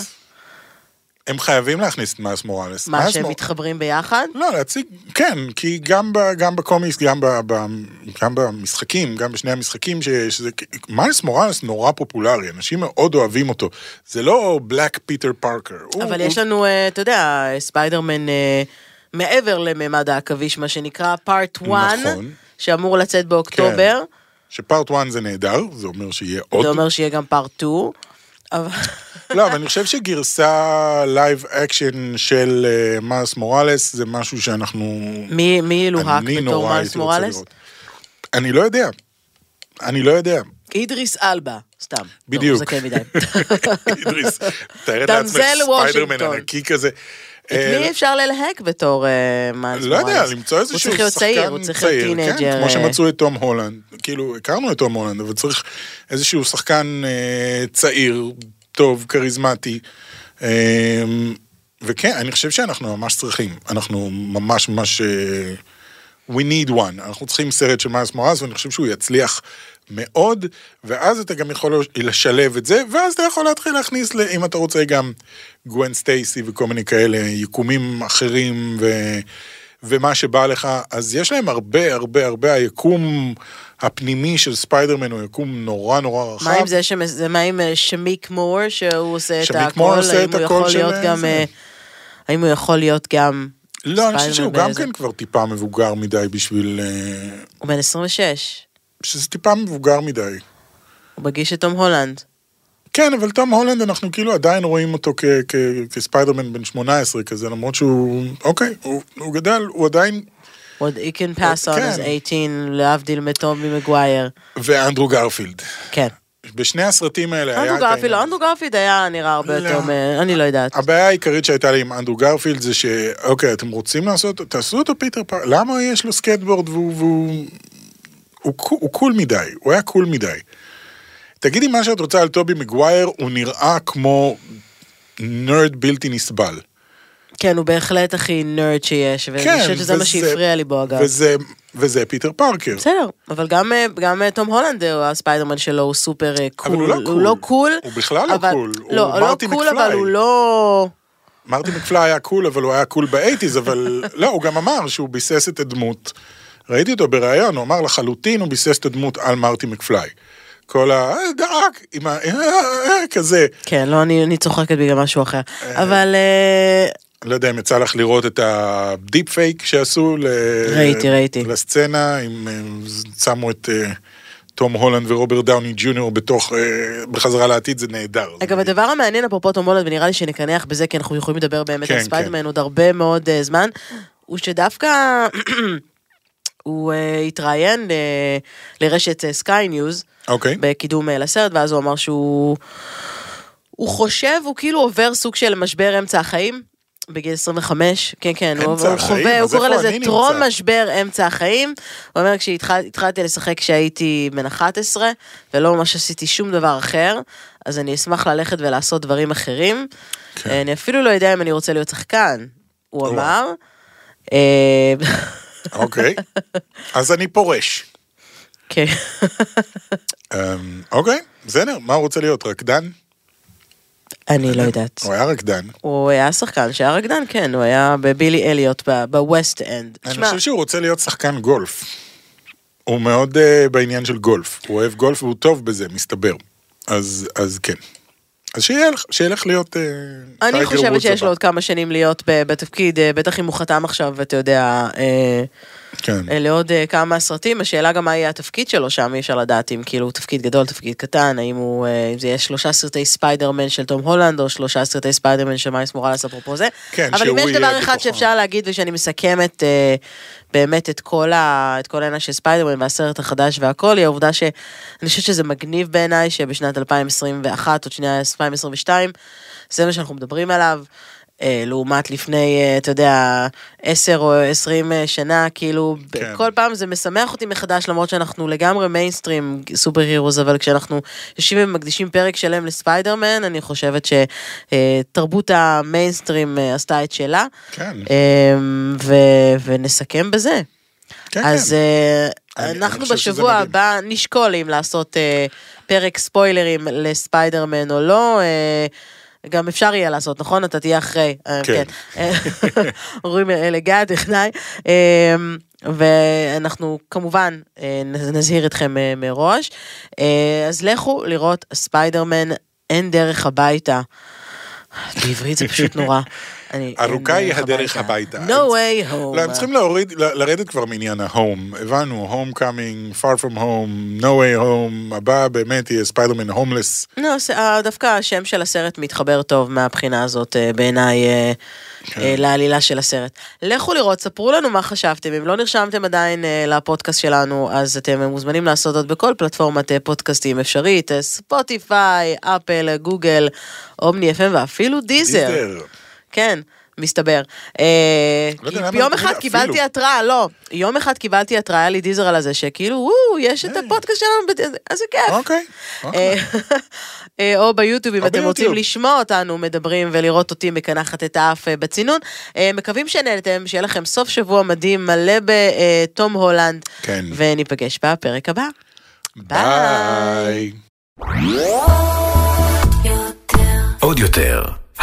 Speaker 3: הם חייבים להכניס את מאס מוראלס.
Speaker 2: מה,
Speaker 3: מאס
Speaker 2: שהם
Speaker 3: מור-
Speaker 2: מתחברים ביחד?
Speaker 3: לא, להציג, כן, כי גם, ב, גם בקומיקס, גם, ב, ב, גם במשחקים, גם בשני המשחקים שיש, זה, מיילס מוראלס נורא פופולרי, אנשים מאוד אוהבים אותו. זה לא בלק פיטר פארקר.
Speaker 2: אבל יש לנו, אה, אתה יודע, ספיידרמן אה, מעבר לממד העכביש, מה שנקרא Part 1,
Speaker 3: נכון.
Speaker 2: שאמור לצאת באוקטובר.
Speaker 3: ש Part 1 זה נהדר, זה אומר שיהיה עוד.
Speaker 2: זה אומר שיהיה גם Part 2. אבל...
Speaker 3: לא, אבל אני חושב שגרסה live action של אה, מיילס מוראלס זה משהו שאנחנו...
Speaker 2: מי מי ילוהק בתור
Speaker 3: רוצה
Speaker 2: מוראלס?
Speaker 3: אני לא יודע. אני לא יודע.
Speaker 2: אידריס אלבה, סתם. לא,
Speaker 3: בדיוק.
Speaker 2: הוא זקן מדי.
Speaker 3: אידריס, תאר לעצמך ספיידרמן. ענקי כזה.
Speaker 2: את מי אפשר ללהק בתור אה, מיילס
Speaker 3: לא? יודע, למצוא איזשהו
Speaker 2: הוא
Speaker 3: שחקן
Speaker 2: צריך להיות צעיר, הוא צריך להיות
Speaker 3: כן,
Speaker 2: teenager.
Speaker 3: כמו
Speaker 2: אה,
Speaker 3: שמצאו את תום הולנד, כאילו, הכרנו את תום הולנד, אבל צריך איזשהו שחקן אה, צעיר, טוב, כריזמטי. אה, וכן, אני חושב שאנחנו ממש צריכים, אנחנו ממש ממש... אה, We need one, אנחנו צריכים סרט של מיילס מוראלס, ואני חושב שהוא יצליח מאוד, ואז אתה גם יכול לשלב את זה, ואז אתה יכול להתחיל להכניס, אם אתה רוצה, גם גווין סטייסי וכל מיני כאלה, יקומים אחרים, ו... ומה שבא לך, אז יש להם הרבה הרבה הרבה, היקום הפנימי של ספיידרמן הוא יקום נורא נורא רחב.
Speaker 2: מה עם זה, שמ- זה מה עם אה, שמיק מור, שהוא עושה את הכל,
Speaker 3: מור עושה
Speaker 2: האם
Speaker 3: את
Speaker 2: הוא
Speaker 3: הכל
Speaker 2: יכול
Speaker 3: של
Speaker 2: להיות גם...
Speaker 3: זה?
Speaker 2: אה, האם הוא יכול להיות גם...
Speaker 3: לא, אני חושב שהוא גם
Speaker 2: באיזה-
Speaker 3: כן כבר טיפה מבוגר מדי בשביל... אה,
Speaker 2: הוא בן 26,
Speaker 3: שזה טיפה מבוגר מדי.
Speaker 2: הוא מגיש את תום הולנד.
Speaker 3: כן, אבל תום הולנד, אנחנו כאילו עדיין רואים אותו כ- כ- כספיידרמן בן 18 כזה, למרות שהוא, אוקיי, הוא, הוא גדל, הוא עדיין,
Speaker 2: עוד he can pass on
Speaker 3: כן.
Speaker 2: as 18, להבדיל מטובי מגווייר.
Speaker 3: ואנדרו גרפילד.
Speaker 2: כן.
Speaker 3: בשני הסרטים האלה היה
Speaker 2: אנדרו. גרפילד, אנדרו גרפילד היה נראה הרבה
Speaker 3: לא.
Speaker 2: יותר, אני לא יודעת.
Speaker 3: הבעיה העיקרית שהייתה לי עם אנדרו גרפילד זה שאוקיי, אתם רוצים לעשות, תעשו אותו פיטר פארקר, למה יש לו סקייטבורד והוא הוא, הוא cool מדי, הוא היה cool מדי. תגידי מה שאת רוצה על טובי מגווייר, הוא נראה כמו nerd בלתי נסבל.
Speaker 2: כן, הוא בהחלט הכי nerd שיש, ואני חושבת שזה מה
Speaker 3: וזה-
Speaker 2: שהפריע לי בו אגב.
Speaker 3: וזה, וזה פיטר פארקר.
Speaker 2: בסדר, אבל גם, אה, גם אה, תום הולנד, אה, הספיידרמן שלו הוא סופר אה, cool.
Speaker 3: אבל הוא לא
Speaker 2: הוא
Speaker 3: cool.
Speaker 2: לא cool.
Speaker 3: הוא בכלל לא
Speaker 2: אבל-
Speaker 3: cool, הוא
Speaker 2: לא, לא
Speaker 3: cool.
Speaker 2: אבל הוא לא...
Speaker 3: מרטי מקפליי היה cool, אבל הוא היה cool ב eighties, אבל לא, הוא גם אמר שהוא ביסס את הדמות. ראיתי אותו בריאיון, הוא אמר לחלוטין הוא ביסס את הדמות על מרטי מקפליי. כל ה... "אה, Doc, עם ה... אה, אה, כזה.
Speaker 2: כן, לא, אני, אני צוחקת בגלל משהו אחר. אבל
Speaker 3: לא יודע אם יצא לך לראות את ה deep fake שעשו ל...
Speaker 2: ראיתי, ראיתי.
Speaker 3: לסצנה, אם הם שמו את תום הולנד ורוברט דאוני ג'וניור בתוך, בחזרה לעתיד, זה נהדר.
Speaker 2: אגב, הדבר המעניין אפרופו תום הולנד, ונראה לי שנקנח בזה, כי אנחנו יכולים לדבר באמת
Speaker 3: כן,
Speaker 2: על ספיידרמן עוד הרבה מאוד זמן, הוא שדווקא הוא אה, התראיין אה, לרשת סקיי ניוז,
Speaker 3: אוקיי.
Speaker 2: בקידום אה, לסרט, ואז הוא אמר שהוא... הוא חושב, הוא כאילו עובר סוג של משבר אמצע החיים. בגיל 25, כן, כן, הוא, הוא? חווה, הוא קורא לזה? טרום משבר אמצע החיים. הוא אומר, כשהתחלתי לשחק כשהייתי בן 11, ולא ממש עשיתי שום דבר אחר, אז אני אשמח ללכת ולעשות דברים אחרים.
Speaker 3: כן.
Speaker 2: אני אפילו לא יודע אם אני רוצה להיות שחקן, הוא. אמר.
Speaker 3: אוקיי. אז אני פורש.
Speaker 2: כן.
Speaker 3: אמ, אוקיי, בסדר, מה הוא רוצה להיות? רקדן?
Speaker 2: אני לא יודעת.
Speaker 3: הוא היה רקדן.
Speaker 2: הוא היה שחקן שהיה רקדן, כן, הוא היה בבילי אליוט בווסט אנד.
Speaker 3: אני חושב שהוא רוצה להיות שחקן גולף. הוא מאוד אה, בעניין של גולף. הוא אוהב גולף והוא טוב בזה, מסתבר. אז אז כן. אז שילך, שילך להיות... אה,
Speaker 2: אני חושבת שיש לו. עוד כמה שנים להיות בתפקיד, אה, בטח אם הוא חתם עכשיו, אתה יודע, אה,
Speaker 3: כן.
Speaker 2: אה, לעוד אה, כמה סרטים, השאלה גם מה יהיה התפקיד שלו שם, אי אפשר לדעת אם כאילו תפקיד גדול, תפקיד קטן, האם הוא, אה, אם זה יהיה שלושה סרטי ספיידרמן של תום הולנד, או שלושה סרטי ספיידרמן של מיילס מוראלס, אפרופו זה.
Speaker 3: כן,
Speaker 2: אבל אם יש דבר אחד
Speaker 3: בתוכו.
Speaker 2: שאפשר להגיד, ושאני מסכמת באמת את כל ה- את כל העניין של ספיידרמן והסרט החדש והכל, היא העובדה שאני חושבת שזה מגניב בעיניי, שבשנת 2021, עוד שנייה 2022, זה מה שאנחנו מדברים עליו. אה, לעומת לפני, אה, אתה יודע, עשר או עשרים אה, שנה, כאילו,
Speaker 3: כן.
Speaker 2: כל פעם זה משמח אותי מחדש, למרות שאנחנו לגמרי מיינסטרים סופר הירוס, אבל כשאנחנו יושבים ומקדישים פרק שלם לספיידרמן, אני חושבת שתרבות המיינסטרים עשתה את שלה,
Speaker 3: כן.
Speaker 2: ו- ונסכם בזה.
Speaker 3: כן,
Speaker 2: אז
Speaker 3: כן.
Speaker 2: אה,
Speaker 3: אני- אני
Speaker 2: אנחנו בשבוע. הבא נשקול אם לעשות פרק ספוילרים לספיידרמן או לא. גם אפשר יהיה לעשות, נכון? אתה תהיה אחרי. אה,
Speaker 3: כן.
Speaker 2: אומרים אה, לגיא טכנאי. אה, ואנחנו כמובן אה, נזהיר אתכם אה, מראש. אז לכו לראות ספיידרמן, אין דרך הביתה. בעברית זה פשוט נורא.
Speaker 3: ארוכה היא
Speaker 2: דרך
Speaker 3: הדרך הביתה.
Speaker 2: No way home.
Speaker 3: לא, הם צריכים להוריד, לרדת כבר מעניין ה home. הבנו, home coming, far from home, no way home, הבא באמת יהיה ספיידרמן הומלס.
Speaker 2: לא, דווקא השם של הסרט מתחבר טוב מהבחינה הזאת אה, בעיניי אה,
Speaker 3: כן.
Speaker 2: אה, לעלילה של הסרט. לכו לראות, ספרו לנו מה חשבתם, אם לא נרשמתם עדיין לפודקאסט שלנו, אז אתם מוזמנים לעשות זאת בכל פלטפורמת פודקאסטים אפשרית, ספוטיפיי, אפל, גוגל, אומני FM ואפילו דיזר.
Speaker 3: דיזר.
Speaker 2: כן. מסתבר. אה,
Speaker 3: לא
Speaker 2: יום אחד. קיבלתי התראה, לא, יום אחד קיבלתי התראה, היה לי דיזר על הזה, שכאילו, וואו, יש את
Speaker 3: היי.
Speaker 2: הפודקאסט שלנו, איזה כיף.
Speaker 3: אוקיי. אוקיי.
Speaker 2: אה, אה, או ביוטיוב, אם
Speaker 3: או
Speaker 2: אתם רוצים. לשמוע אותנו מדברים ולראות אותי מקנחת את האף אה, בצינון. אה, מקווים שנהנתם, שיהיה לכם סוף שבוע מדהים, מלא בתום הולנד,
Speaker 3: כן.
Speaker 2: וניפגש בפרק הבא.
Speaker 3: ביי.
Speaker 1: עוד יותר,